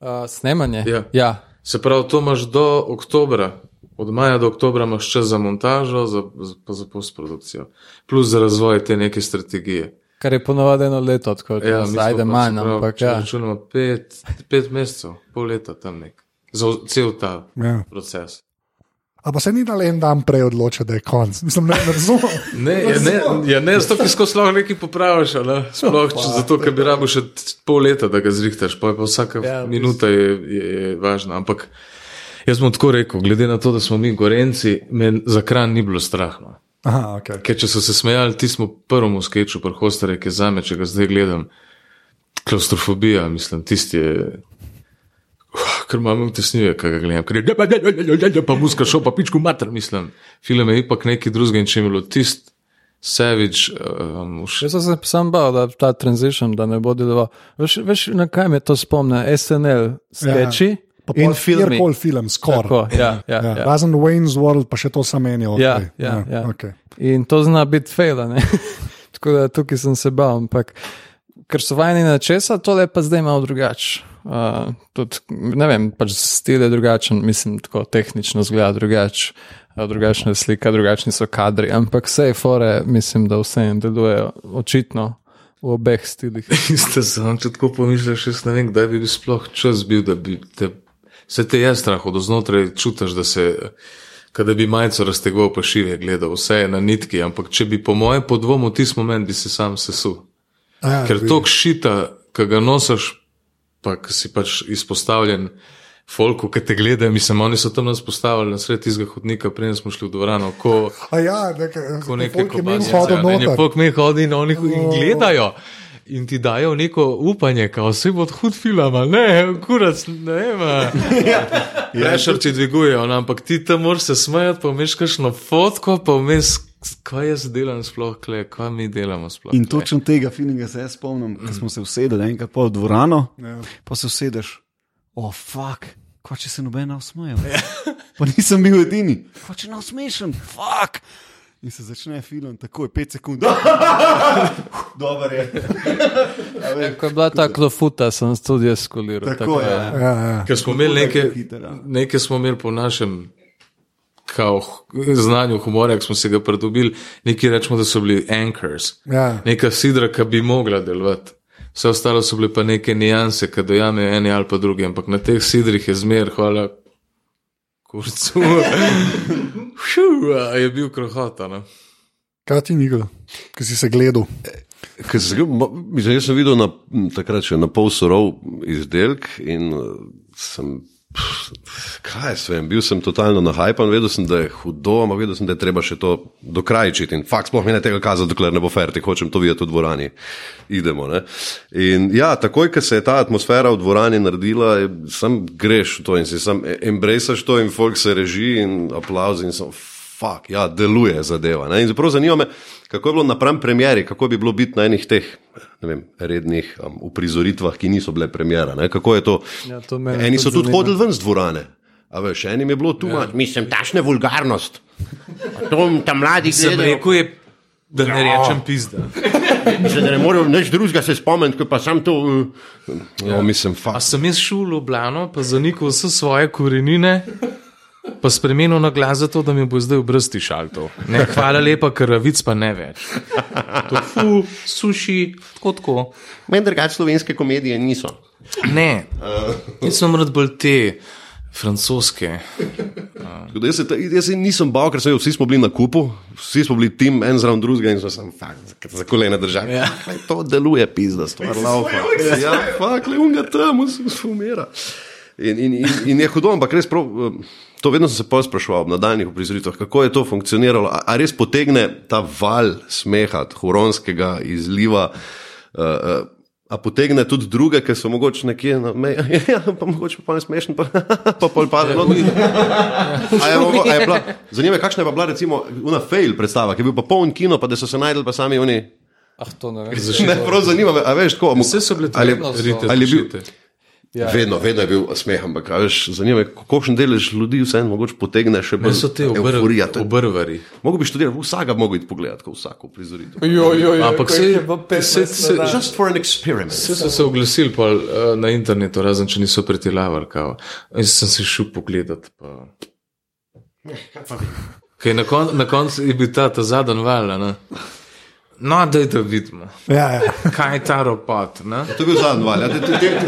uh, snemanje. Ja. ja. Se pravi, to imaš do oktobra, od maja do oktobra imaš čas za montažo, za, za, pa za postprodukcijo, plus za razvoj te neke strategije. Kar je ponovadi eno leto, tako da Ja, ja, mi smo ajde pa, manj, se pravi, ampak ja. Računamo pet, pet mesecev, pol leta tam nek. Za cel ta Ja. proces. A pa se ni dal en dan prej odločiti, da je konc. Mislim, ne, ne razumem. Ne, je ne, je ne, zato skozi lahko nekaj popraviš, ne? sploh če, zato, ker bi rabo še pol leta, da ga zrihtaš, pa je pa vsaka Ja, ja, v minuta je, je, je važna. Ampak jaz bom tako rekel, glede na to, da smo mi gorenci, me za kran ni bilo strah. No. Aha, okay. Ker če so se smejali, ti smo prvemu skeču, prhostare, ki je zame, če ga zdaj gledam, klaustrofobija, mislim, tisti je ker imam tesnije, kaj ga gledam, ker je pa muska šel, pa pičku mater, mislim. Film je ipak nekaj drugega in če je bilo tist, Savage, um, všeč. Jaz sem se sam bal, da ta transition, da ne bo deloval. Veš, veš na kaj me to spomne? SNL, sketchi Pa in pol filmi. kjerkoli film, skoraj. Ja, ja, Ja, ja. Razen Wayne's World, pa še to sam menijo. Ja, okej. ja, ja. okej. In to zna biti fejla. ne. Tako da tukaj sem se bal, ampak ker so vajeni na česa, tole je pa zdaj malo drugače. Uh, tudi, ne vem, pač stil je drugačen, mislim, tako tehnično zgleda drugače, drugačna je slika, drugačni so kadri, ampak vse fore, mislim, da vse jim delujejo očitno v obeh stilih. Iste sam, če tako pomišljaš, jaz ne vem, kdaj bi bil sploh čas bil, da bi te, se te je strah od znotraj, čutiš, da se, kada bi majico raztegoval pa širje gledal, vse je na nitki, ampak če bi po mojem podvomu tisti moment, bi se sam sesul. Ja, Ker to šita, ki ga nosiš, pa ki si pač izpostavljen. Folku, ki te gledajo, mislim, oni so tam nas postavili na sred tistega hodnika, preden smo šli v dvorano, ko, A ja, nekaj, ko nekaj kobasice, hodil ne, folk mi hodi in oni jih gledajo. In ti dajo neko upanje, kao vse bo hud film, ne, kurac, ne vem. Prešerči dvigujejo, no, ampak ti tam moraš se smejati, pa vmeš kakšno fotko, pa vmes, kaj jaz delam sploh, kle, kaj mi delamo sploh. In tule. točno tega feelinga se jaz spomnim, ko smo se usedeli enkrat pol v dvorano, Ja. pa se usedeš, oh, fuck, ko če se noben usmeje. Pa nisem bil edini, ko če ne usmešen, fuck. In se začne film, tako je 5 sekund. Dober je. A veš, Ko je bila ta klofuta, sem tudi jaz skoliral. Tako je. Ja, ja. Ker smo imeli Tako hiter, ja. nekaj smo imeli po našem kao, znanju humorja, ki smo se ga pridobili, nekaj rečemo, da so bili anchors, Ja. neka sidra, ki bi mogla delovati. Vse ostalo so bile pa neke nijanse, ki dojamejo eni ali pa drugi, ampak na teh sidrih je zmer, hvala kurcu. Je bil krohota. No? Kaj ti ni bilo, ki si se gledal? Ker sem, mislim, jaz sem videl na, takrat še na pol surov izdelek in uh, sem. Kaj jaz vem, bil sem totalno nahajpan, vedel sem, da je hudo, ampak vedel sem, da je treba še to dokrajčiti. In fakt, sploh mi ne tega kazati, dokler ne bo fertik, hočem to videti v dvorani. Idemo. Ne? In ja, takoj, ko se je ta atmosfera v dvorani naredila, sam greš v to in si sam embracaš to in folk se reži in aplauz in sem. Fak, ja, deluje zadeva. Ne? In zelo zanima me, kako je bilo napram premjeri, kako bi bilo biti na enih teh vem, rednih um, uprizoritvah, ki niso bile premjera. Ne? Kako je to? Ja, to Eni so tudi hodili ven z dvorane. A veš, enim je bilo tu, ja. mislim, tašne vulgarnost. A To tam mladi gledajo, da ne rečem pizda. že da ne morejo nič drugega se spomniti, kot pa sam to. Uh, ja. no, mislim, A fakt. sem jaz šel v Ljubljano, pa zanikal vse svoje korenine, pa spremenil na glas zato, da mi bo zdaj obrsti šaltov. Ne, hvala lepa, ker vic pa ne več. Tofu, suši, tako tako. Meni drugače slovenske komedije niso. Ne, jaz sem rad bolj te francoske. Tako da Jaz se, jaz se nisem bal, ker so, vsi smo bili na kupu, vsi smo bili tim, en zraven drugega in so se fakt, za kolena držali. Ja. To deluje, pizda, stvar laufa. Ja, fakt, le unga tam, umira. In, in, in, in je hudo, ampak res prav. eh, To vedno sem se pol spraševal ob nadaljnih uprizoritvah, kako je to funkcioniralo. A, a res potegne ta val smeha, huronskega izliva, uh, uh, a potegne tudi druge, ki so mogoče nekje na meji, ja, pa mogoče pa ne smešen, pa, pa pol pade. No, Zanima me, kakšna je pa bila recimo una fail predstava, ki je bil pa poln kino, pa da so se najdel pa sami oni. Ah, to ne vem. Ne, prav zanima me, a veš, tako. Vse so bile ali, vedno so. ali je bil, rite. Ja, vedno, vedno je bil smeh, ampak a veš, zanima me, kolikšen delež ljudi vseeno mogoče potegne še bolj so te je- obrvari. Mogoče bi študiral, vsakega bi mogel iti pogledat, ko vsako prizoritev. Jo, jo, jo, Ampak se- je bilo 15 se- se-. Just for an experiment. Vse so se oglasili pa, uh, na internetu, razen če niso pretilavali. In sem se šel pogledat. Pa... Kaj, na, kon, na koncu je bil ta, ta zadnji val. No, da je da vidimo, Ja, ja. kaj je ta robot. Ne? To je bil zadnji val. Ja,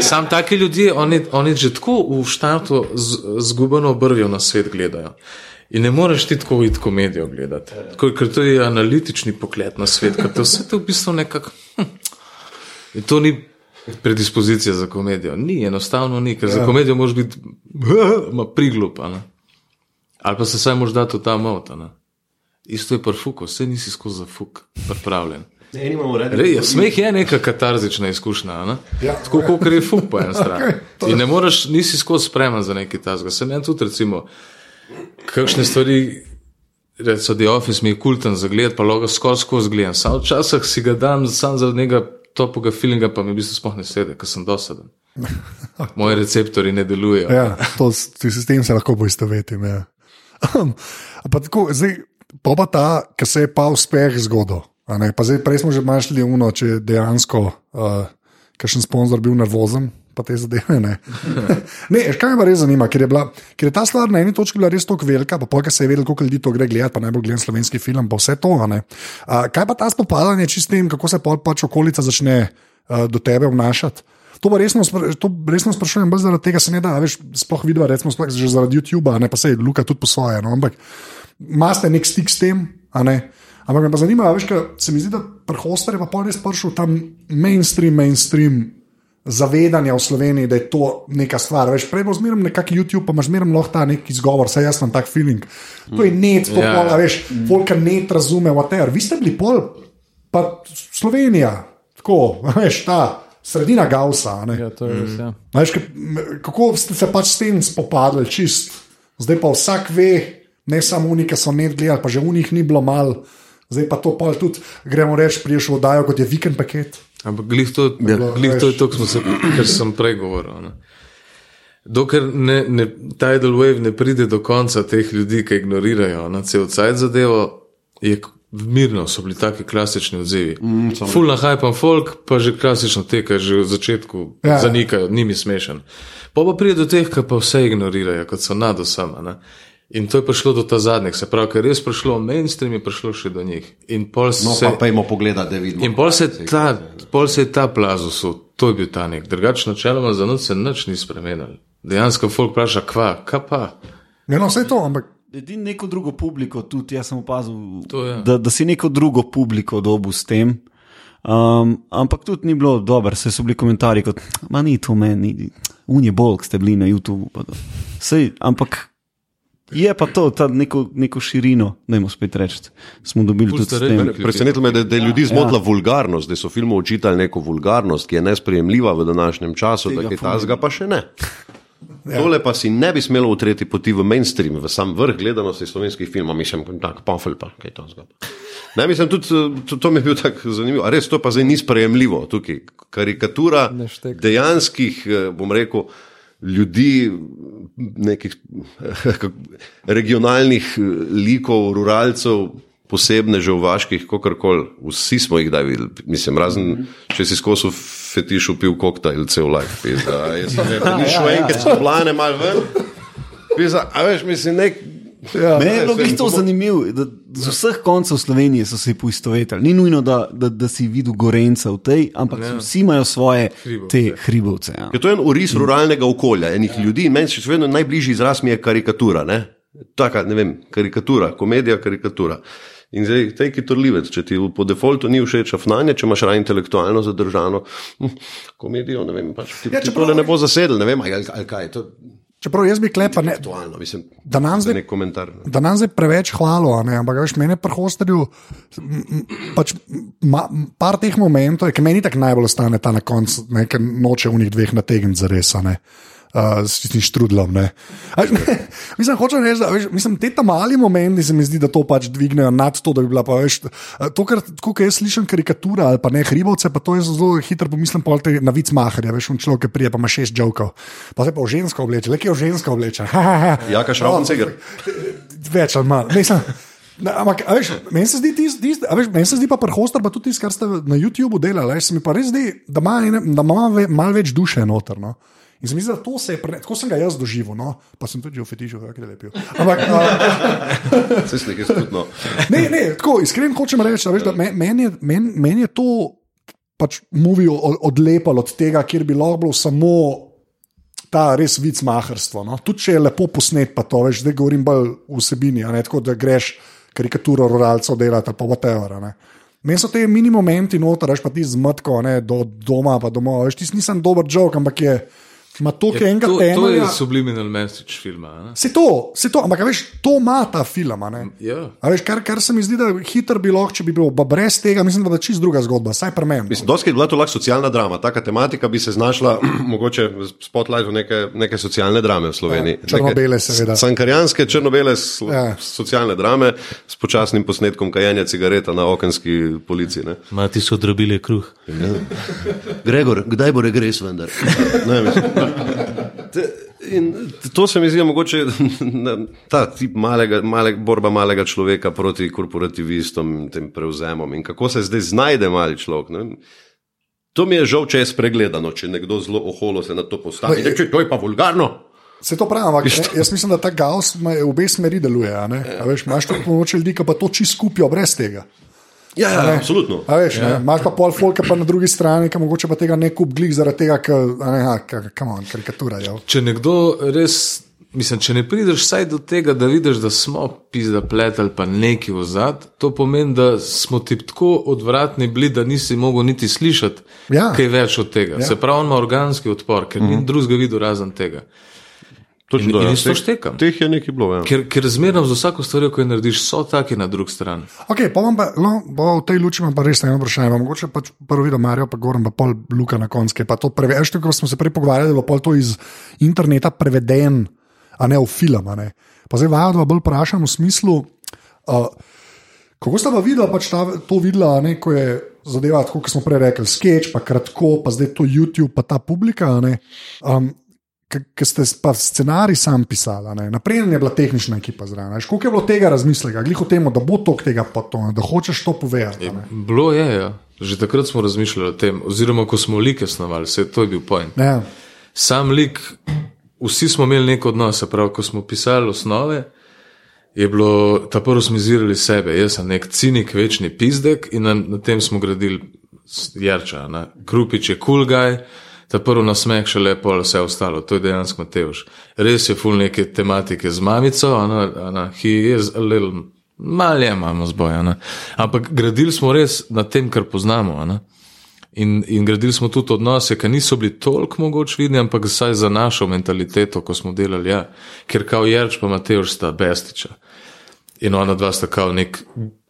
Sam taki ljudje, oni, oni že tako v štartu z- zgubeno obrvijo na svet gledajo. In ne moreš ti tako iti komedijo gledati, tako, ker to je analitični pogled na svet, ker to vse to v bistvu nekako. Hm, to ni predispozicija za komedijo. Ni, enostavno ni, ker ja. za komedijo moraš biti. Ne? Ali pa se saj moraš dati v ta mota. Isto je parfuko, vse nisi skozi za fuk pripravljen. Rej, ja, smeh je neka katarzična izkušnja. Ne? Ja. Tako kot je fuk po eni strani. Je- In ne moreš, nisi skozi spreman za nekaj tasga. Sem jaz tudi, recimo, kakšne stvari, recimo, The Office mi je kulten za gled, pa lahko skoraj skozi gledam. Sam včasih si ga dam sam zaradi njega topega feelinga, pa mi v bistvu sploh ne sede, ker sem dosaden. Moji receptori ne delujejo. Ja, to, s- tem se lahko poistovetim. Ja. pa tako, zdaj, pa, pa ta, ki se je pa uspeh zgodil. pa zdaj, prej smo že mašli uno, če je dejansko uh, kakšen sponzor bil nervozen. Pa te zadeve. Ne, ne kaj me res zanima, ker je, bila, ker je ta stvar na eni točki bila res tako velika, pa polka se je vedelo, koliko ljudi to gre gledati, pa najbolj gledam slovenski film, pa vse to. A, kaj pa ta spopadanje čist s tem, kako se pol pač okolica začne uh, do tebe obnašati? To pa resno, to resno sprašujem, bolj zaradi tega se ne da, veš, sploh vidva, recimo, sploh že zaradi YouTube, ne pa se je Luka tudi po svoje. No, ampak imate nek stik s tem, a ne. Ampak me pa zanima, veš, kaj se mi zdi, da pri Hosterju pa res prišel tam mainstream, mainstream zavedanja v Sloveniji, da je to neka stvar. Veš, prej bo zmeraj nekak YouTube, pa imaš zmeraj lahko ta neki izgovor, saj jaz imam tak feeling. To je net, to Ja. yeah. pol, a veš, polka net razume, whatever. Vi ste bili pol, pa Slovenija, tako, a veš, ta sredina Gausa. a ne. Ja, to je res. Ja. Veš, kako ste se pač s tem spopadli, čist. Zdaj pa vsak ve, ne samo oni, ki so net gledali, pa že v njih ni bilo mal, zdaj pa to pol tudi, gremo reči, priješ v oddajo, kot je vikend paket. Ampak glih to, ja. glih to je to, smo se, kar sem prej govoril. Ne. Dokler ne, ne, tidal wave ne pride do konca teh ljudi, ki ignorirajo na cel cel zadevo, je k- mirno, so bili taki klasični odzivi. Mm, Full na hype and folk, pa že klasično te, ki že v začetku Ja. zanikajo, ni mi smešen. Pa pa pride do teh, ki pa vse ignorirajo, kot so nad vsema. In to je prišlo do ta zadnjih, se pravi, ker je res prišlo mainstream, je prišlo še do njih. In pol No, se, pa pojmo pogledat, da vidimo. In pol se, ta, pol se je ta plaz usul, to je bil ta nek. Drugače, načeloma za noč se nič ni spremenil. Dejansko folk vpraša, kva, kaj pa. Ja, no, vse to, ampak Edino neko drugo publiko, tudi jaz sem opazil, To je. da, da si neko drugo publiko dobil s tem. Um, ampak tudi ni bilo dobro, se so bili komentarji, kot ma ni to meni, unije bolj, ki ste bili na YouTubu. pa to." Sej, ampak je pa to, ta neko, neko širino, da jim spet reči, smo dobili Ful tudi ste s rekli, tem. rekli. Presenetilo me, je, da, da je ljudi zmotila ja. vulgarnost, da so filmu učitali neko vulgarnost, ki je nesprejemljiva v današnjem času, Tega da je tazga pa še ne. Ja. Tole pa si ne bi smelo utreti poti v mainstream, v sam vrh gledanosti slovenskih filmov, mislim, tak pamfel pa, kaj to zgodi. Ne, mislim, tudi to, to mi je bil tako zanimivo. A res to pa zdaj ni sprejemljivo tukaj. Karikatura Neštek. dejanskih, eh, bom rekel, ljudi, nekih kako- regionalnih eh, likov, ruralcev, posebnežev, vaških, kakorkoli. Vsi smo jih kdaj videli. Mislim, razen če si skozi v fetišu pil koktajl cel life. Pizda, jaz vem, ni šlo enkrat, so plane mal ven. Pizda, a veš, mislim, nek. Ja, Meni je bilo to bomo- zanimivo, da z vseh koncev Slovenije so se poistovetili. Ni nujno, da, da, da si videl Gorenca v tej, ampak ja. vsi imajo svoje Hribovce. te hribovce. Ja. Je to je en uris ruralnega okolja, enih ljudi. In Meni še vedno najbližji izraz mi je karikatura. Ne? Taka, ne vem, karikatura, komedija, karikatura. In zdaj, tej kitorlivec, če ti po defaultu ni všeč afnanje, če imaš raje intelektualno zadržano hm, komedijo, ne vem, pač ti, Ja, ja, ti tole ne bo zasedel, ne vem, ali, ali kaj je to. Čeprav jaz bi klepa ne. Aktualno, mislim, Da nam zdaj komentar. ne. da nam zdaj preveč hvalo, ne, ampak veš, mene pri m, pač ma, par teh momentov, ki meni tako najbolj ostane ta na koncu, ne, ker noče v njih dveh nategniti za res. Uh, s tistim štrudlom. Ne. A, veš, ne, mislim, hočem reči, da veš, mislim, te tam mali momenti se mi zdi, da to pač dvignejo nad to, da bi bila pa več. To, kar jaz slišim karikatura ali pa ne hribovce, pa to je zelo hitro pomislim, pa te na vic maharja, veš, un človek, prije pa ima šest žovkov, pa se pa v žensko obleče, le ki je v žensko obleče. Jaka Šraubenceger. Več ali manj. Mislim, Ne, ampak, veš, meni se zdi, tis, tis, veš, meni se zdi pa prhoster, pa tudi tisto, kar ste na YouTubu delali, se mi pa res zdi, da ima, da ima ve- malo več duše noter. No. In se mi zdi, da to se je, pre- tako sem ga jaz doživel, no. pa sem tudi v fetišu, kako je lepil. Ampak, a, Vse slike so tudi no. ne, ne, tako iskreno hočem reči, a veš, da me- meni je, men, men je to pač movie o- odlepalo od tega, kjer bi lahko bilo samo ta res vid maharstvo. No? Tudi če je lepo posnet, pa to veš, zdaj govorim bolj vsebini, ne tako, da greš karikaturo ruralcev delati ali pa whatever. ne. Meni so te mini momenti noter, veš pa ti zmotko, ne, do doma, pa domov, veš, ti nisem dober jok, ampak je ima toliko Ja, enega to, to je subliminal message filma. Se to, se to, ampak a veš, to ima ta film. a ne. Ja. A veš, kar, kar se mi zdi, da hiter bi lahko, če bi bil, pa brez tega, mislim, da je čist druga zgodba, saj pri meni. Mislim, Dosti je bila to lahko socialna drama, taka tematika bi se znašla mogoče v spotlightu neke, neke socialne drame v Sloveniji. Ja, črno-bele, seveda. Sankarjanske, črno-bele slo, Ja. ja. socialne drame s počasnim posnetkom kajenja cigareta na okenski policiji. Ne? Mati so drobili kruh. Gregor, kdaj bo regres vendar? Ne, mislim. In to se mi zdi mogoče ta tip malega, malega, borba malega človeka proti korporativistom in tem prevzemom in kako se zdaj znajde mali človek. Ne? To mi je žal, če je spregledano, če nekdo zelo oholo se na to postavi. Je- Reče, to je pa vulgarno. Se to pravi, ampak ne, jaz mislim, da ta gaus v obe smeri deluje. a ne. A veš, Imaš tudi pomoč ljudi, ki pa to čisto skupijo brez tega. Ja, ja, Ne. absolutno. A veš, ja. imaš pa pol folka pa na drugi strani, ki mogoče pa tega ne kup glih zaradi tega, ker, a ne, a, ka- come on, karikatura je. Če nekdo res, mislim, če ne prideš vsaj do tega, da vidiš, da smo pizda pletali pa neki v zad, to pomeni, da smo ti tako odvratni bili, da nisi mogel niti slišati Ja. kaj več od tega. Ja. Se pravi, on ima organski odpor, ker ni drugega videl razen tega. Točno In- in ja. jaz to Teh- štekam. Teh je nekaj bilo. Ja. Ker, ker zmerno za vsako stvar, ko jo narediš, so taki na drugi strani. Okay, pa pa, no, bo v tej luči imam pa res eno vprašanje. Pa Mogoče pač prvo videl Marijo, pa Goran, pa pol Luka na je Pa to preveč, ko smo se prej pogovarjali, da je bilo pol to iz interneta preveden, a ne v film. a Ne. Pa zdaj vajo, da bolj vprašam v smislu. Uh, Kako ste pa videli, pač ta, to videla, a ne, ko je zadeva, tako kot smo prej rekli, sketch, pa kratko, pa zdaj to YouTube, pa ta publika. a ne, Um, Ker ste pa scenarij sam pisali, naprej je bila tehnična ekipa zraven. Koliko je bilo tega razmisleka, glih o tem, da bo tok tega potona, da hočeš to povedati. a ne. Bilo je, ja. že takrat smo razmišljali o tem, oziroma ko smo like snovali, vse to je bil point. Ja, Sam lik, vsi smo imeli nek odnos, se pravi, ko smo pisali osnove, je bilo, ta prvo smo izirali sebe, jaz sem nek cinik, večni pizdek in na, na tem smo gradili Jarča. Ne. Krupič je kul cool guy, ta prvo nasmeh še lepo, vse ostalo, to je dejansko Matevž. Res je full neke tematike z mamico, ona, ona, he is a little, mal je imamo zboj, a ne. ampak gradili smo res na tem, kar poznamo. a ne. In, in gradili smo tudi odnose, ki niso bili toliko mogoče vidni, ampak vsaj za našo mentaliteto, ko smo delali, ja. ker kao Jerč pa Mateoš sta bestiča. In ona dva sta kao nek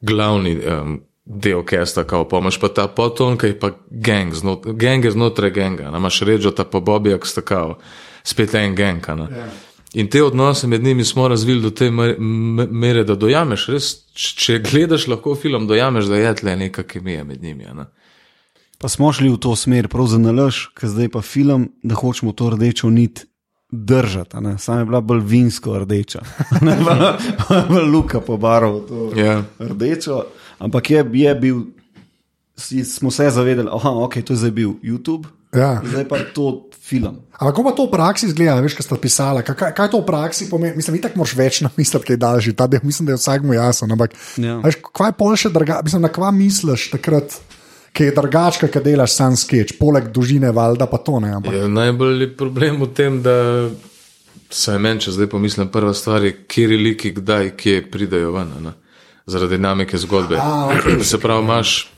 glavni um, del kesta, kao pomaž pa ta poton, ki je pa gang, znot, gang je znotraj ganga, na imaš rečo ta pa Bobija, ki sta kao spet en gang. a ne. In te odnose med njimi smo razvili do te mere, da dojameš, res, če gledaš lahko film, dojameš, da je tle neka kemija med njimi. a ne. Pa smo šli v to smer, prav za nalož, ker zdaj pa film, da hočemo to rdečo nit držati. a ne. Sama je bila bolj vinsko rdeča, ne pa bolj luka pobarov. to Ja. Rdečo, ampak je, je bil, smo se zavedali, da okay, to je zdaj bil YouTube, ja. zdaj pa to film. Ampak kako pa to v praksi izgleda, veš, kaj ste pisali? Kaj, kaj, to v praksi pomeni? Mislim, itak moraš več namisliti, kaj daljši. Ta del mislim, da je vsakmu jasen. Ampak, Ja. veš, kaj je pol še druga, mislim, na kva misliš takrat, ki je drugačka, ki delaš sam sketch, poleg dolžine valjda pa to ne. Ampak, Ja, najbolj je problem v tem, da se meni, če zdaj pomislim, prva stvar je, kje liki, kdaj, kje pridajo ven, ne? zaradi dinamike zgodbe. A, ok. Se pravi, imaš.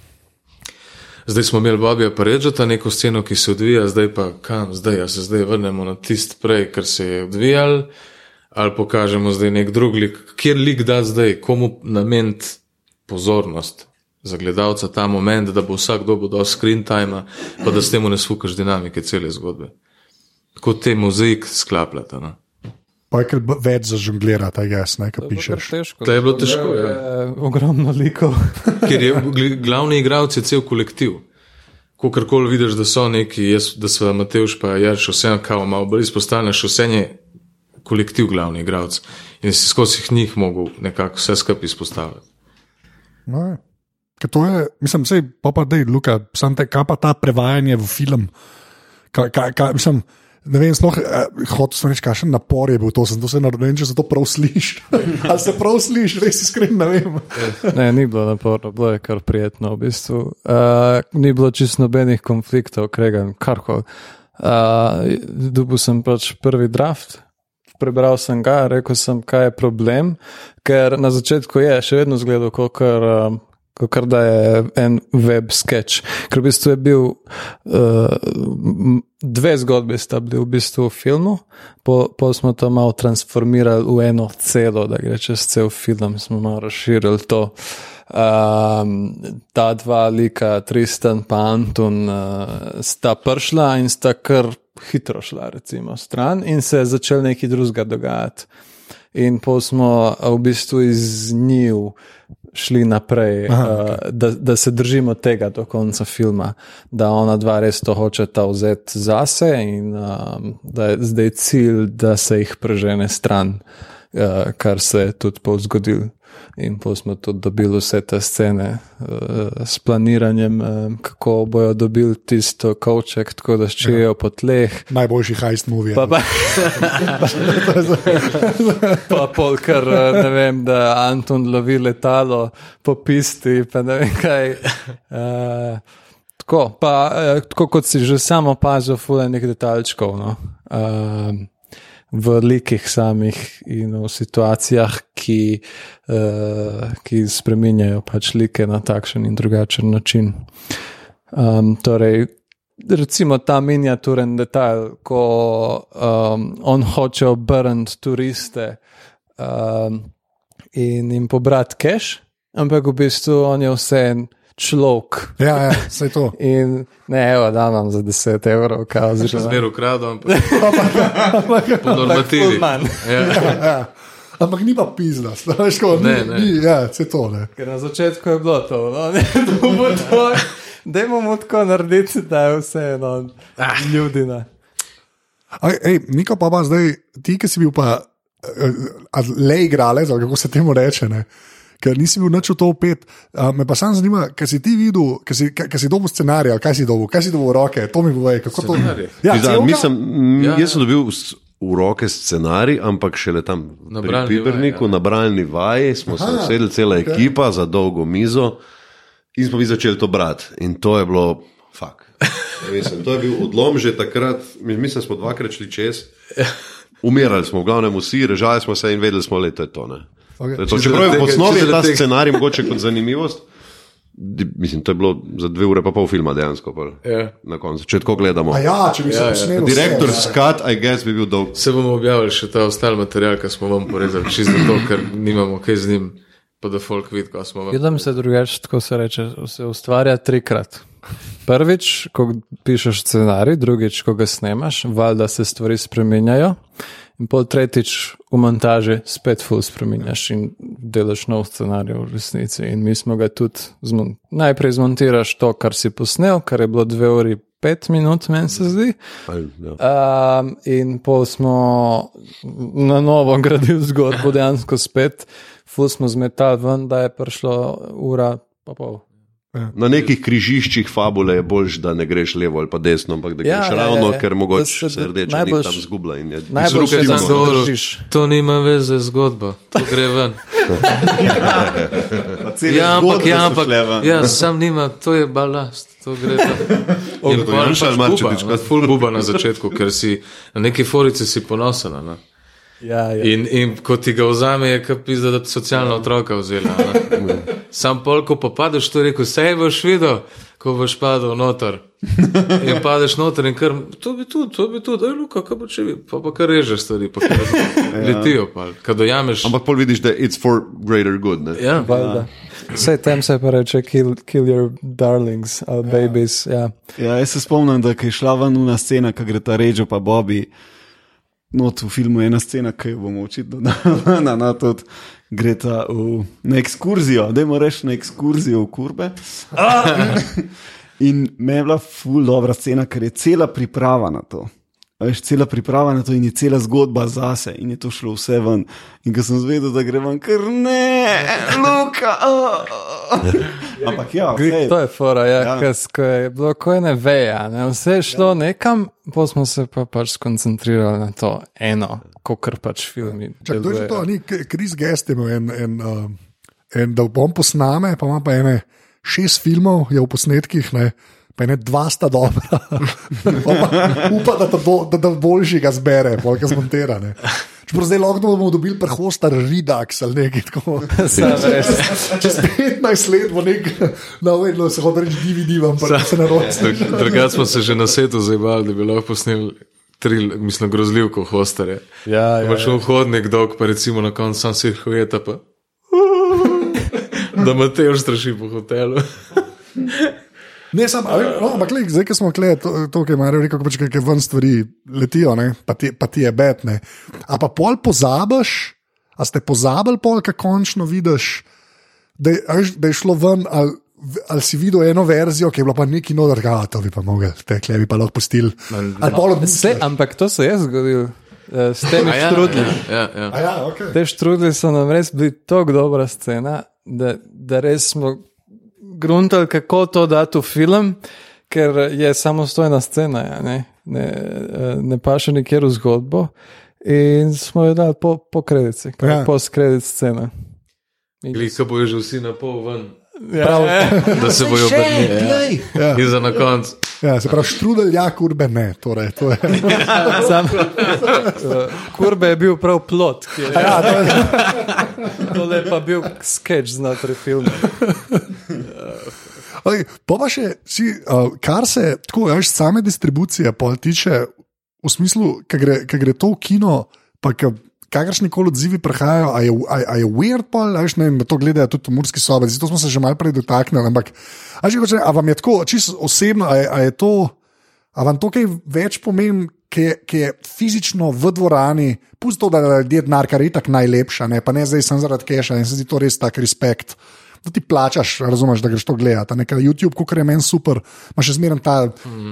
Zdaj smo imeli Bobija Parečata, neko sceno, ki se odvija, zdaj pa kam, zdaj ja se zdaj vrnemo na tist prej, kar se je odvijal, ali pokažemo zdaj nek drug lik, kjer lik da zdaj, komu nameniti pozornost za gledalca ta moment, da bo vsak dobil do screen time, pa da s tem ne sfukaš dinamike cele zgodbe. Tako te mozaik sklapljata. No? pa je kar več za žonglirati, jaz ne, kaj pišeš. Težko. To je bilo težko, ja. Je Ogromno likov. Ker je gl- glavni igralec je cel kolektiv. Kokorkoli vidiš, da so neki, jaz, da so Mateoš pa Jarš, vse kao malo bolj izpostavljeno, še vse je kolektiv glavni igralec. In si skozi njih mogel nekako vse skupaj izpostavljati. No, je. Ker to je, mislim, sej, pa pa da je, Luka, sam te, kaj pa ta prevajanje v film. Kaj, kaj, kaj, mislim, ne vem, sploh, eh, hotel sem reči, kakšen napor je bil to, sem to se naredim, če se to prav sliši. Ali se prav sliši, res iskreno ne vem. Ne, ni bilo naporno, bilo je kar prijetno v bistvu. Uh, ni bilo čisto nobenih konfliktov, kregan, karkoli. Uh, Dobil sem pač prvi draft, prebral sem ga, rekel sem, kaj je problem, ker na začetku je še vedno zgledal kot uh, kot da je en web sketch. Ker v bistvu je bil, uh, dve zgodbi sta bili v bistvu v filmu, pa po smo to malo transformirali v eno celo, da gre čez cel film, smo malo razširili to. Um, ta dva lika, Tristan in Anton, uh, sta prišla in sta kar hitro šla, recimo, stran in se je začel nekaj drugega dogajati. In pa smo v bistvu iz njiju šli naprej, Aha, okay. uh, da, da se držimo tega do konca filma, da ona dva res to hočeta vzeti zase in um, da je zdaj cilj, da se jih prežene stran, uh, kar se je tudi povzgodil. In pa smo tudi dobili vse te scene uh, s planiranjem, um, kako bojo dobili tisto kavček, tako da ščijo po tleh. Najboljši hajst movie. Pa, pa, pa pol, kar ne vem, da Anton lovi letalo po pisti, pa ne vem kaj. Uh, tako, pa, uh, tako kot si že samo opazil, fulejnih detalčkov. No? Uh, v likih samih in v situacijah, ki, uh, ki spremenjajo pač like na takšen in drugačen način. Um, torej, recimo ta miniaturen detajl, ko um, on hoče obrniti turiste um, in jim pobrati cache, ampak v bistvu on je vse en človek. Ja, ja vse to. In ne, evo, da imam za 10 evrov, kaj Že zmeraj ukradam, ampak po normativi. Ja. Ja, ja. Ampak ni pa pizda, znaš, ko ne, ne. Ni, ja, vse to. Ne. Ker na začetku je bilo to, no, ne, to bo to. Dajmo mu tako narediti, da je vse eno, ah. ljudi. Niko pa pa zdaj, ti, ki si bil pa uh, le igralec, kako se temu reče. Ne? Ker nisi bil nič v to opet. Uh, me pa samo zanima, kaj si ti videl, kaj si, kaj, kaj si dobil scenarij, kaj si dobil, kaj si dobil v roke, to mi bo rekel. Ja, ja, mislim, ja, jaz sem dobil v roke scenarij, ampak šele tam na Piberniku, ja. na bralni vaji, smo Aha, se usedeli, cela okay. ekipa za dolgo mizo in smo mi začeli to brati. In to je bilo, fuk. Mislim, to je bil odlom že takrat, mislim, smo dvakrat šli čez. Umirali smo, v glavnem vsi, režali smo se in vedeli smo, da je to. Ne. Okay. To, čeprav je v osnovi ta tega... scenarij mogoče kot zanimivost. Mislim, to je bilo za dve ure pa pol filma dejansko. Yeah. Ja. Na koncu, če tako gledamo. Ja, če bi se ja, ja. Direktor ja. Scott, I guess, bi bil dolg. Se bomo objavili še ta ostali material, ki smo vam porezali, čisto zato, ker nimamo kaj z njim, pa da folk vidi, ko smo vam. Vidim se drugače, tako se reče, se ustvarja trikrat. Prvič, ko pišeš scenarij, drugič, ko ga snemaš, valjda se stvari spremenjajo. In pol tretjič v montaži spet full spremenjaš in delaš nov scenarij v resnici. In mi smo ga tudi zmon najprej zmontiraš to, kar si posnel, kar je bilo dve uri. Pet minut, meni se zdi. Um, in pol smo na novo gradili zgodbo, dejansko spet, ful smo zmetali ven, da je prišlo ura, pa pol. Ja. Na nekih križiščih fabule je bolj, da ne greš levo ali pa desno, ampak da greš ja, ravno, ja, ja. ker mogoče se rdeče najbolj, tam zgublja. Najbolj se tam zgodiš. To nima veze z zgodbo, to gre ven. ja, ampak, ja, ampak ja, sam nima, to je balast. To gre ven. In pa še malo mače, ti češ, ful buba na začetku, ker si na neki forici si ponosen. Ja, ja. In, in ko ti ga vzame, je pisa, da ti socialna otroka vzela. Sam pol, ko pa padeš, to je rekel, sej boš videl, ko boš padel noter. In padeš noter in kar, to bi tudi, to bi tudi, ej, luka, kaj bo če bi, pa pa kar režeš stvari, pa kar ja. letijo, pa kad dojameš. Ampak pol vidiš, da je it's for greater good, ne? Ja. ja. Vse tem se pa reče, kill, kill your darlings, our ja. babies, ja. Ja, jaz se spomnim, da je šla ven una scena, ko gre ta režo pa Bobby. Not v filmu je ena scena, ki jo bomo očitno na, na to, gre ta v, na ekskurzijo, da moramo reči na ekskurzijo v kurbe. In me je bila ful dobra scena, ker je cela priprava na to. Veš, cela priprava na to in je cela zgodba zase in je to šlo vse ven. In ko sem zvedel, da gre ven, ker ne, luka. Oh. Ampak ja, okay. to je fora, ja, ja. Ko je bilo ko ene veja, ne? vse je šlo ja. nekam, pa smo se pa pač skoncentrirali na to eno, ko kar pač filmi. Čak, to je to, ni Kris Gest imel en, en, uh, en, da bom posname, pa ima pa ene šest filmov, je v posnetkih, ne pa ne dva sta dobra. Upam, da, da, da boljši ga zbere, polk je zmontiran. Čeprav zdaj lahko bomo dobili prehostar Redux ali nekaj tako. Sam res. Čez 15 let bo nek, no, vedno se hoče reči DVD, vam pa se na roke. Drugač smo se že na svetu zabavali, da bi lahko posneli tri, mislim, grozljivko hostere. Ja, ja, Pa še vhodnik dolg, pa recimo na koncu sam si hojeta pa. Da me te straši po hotelu. Ne, sam, a, no, ampak lej, zdaj, ko smo kle, to, to kar je Marijo rekel, pač, kaj ven stvari letijo, ne, pa, ti, pa ti je betne. A pa pol pozabiš, a ste pozabili pol, kaj končno vidiš, da je, da je šlo ven, ali, ali si videl eno verzijo, ki je bila pa neki noder, da to bi pa mogel, tekle bi pa lahko pustili. Ali pol od Se, ampak to se je zgodilo. eh, S temi ja, štrudli. Ja, ja. A ja, okay. Te štrudli so nam res bili tako dobra scena, da, da res smo gruntali, kako to dati v film, ker je samostojna scena, ja, ne, ne, eh, ne pa še nikjer v zgodbo. In smo jo dali po, po kredici, Ja. ja. po skredit scena. Glika bojo že vsi na pol ven, Ja, ja. da se bojo obrnili. Ja. In za na koncu. Ja, se pravi, štrudel, ja, kurbe ne. Torej, to je. Sam, kurbe je bil prav plot, ki je Ja, to je tole pa bil sketch znotraj filma. Okay, pa pa še, si, uh, kar se tako, veš, same distribucije tiče, v smislu, ki gre, ka gre to v kino, pa kakršni koli odzivi prihajajo, a je, a, a je weird, pa veš, ne vem, to gledajo tudi v Murski sobi, zato smo se že malo prej dotaknili. Ampak, a, že, a vam je tako, čisto osebno, a je, a je to, a vam to kaj več pomeni? Ki je, ki je fizično v dvorani, pusto, da je ljudje denar, kar je tako najlepša, ne? pa ne zdaj sem zaradi keša in se zdi to res tak respekt da ti plačaš, razumeš, da greš to gledati. Nekaj YouTube, kot je meni super, imaš še zmeraj ta,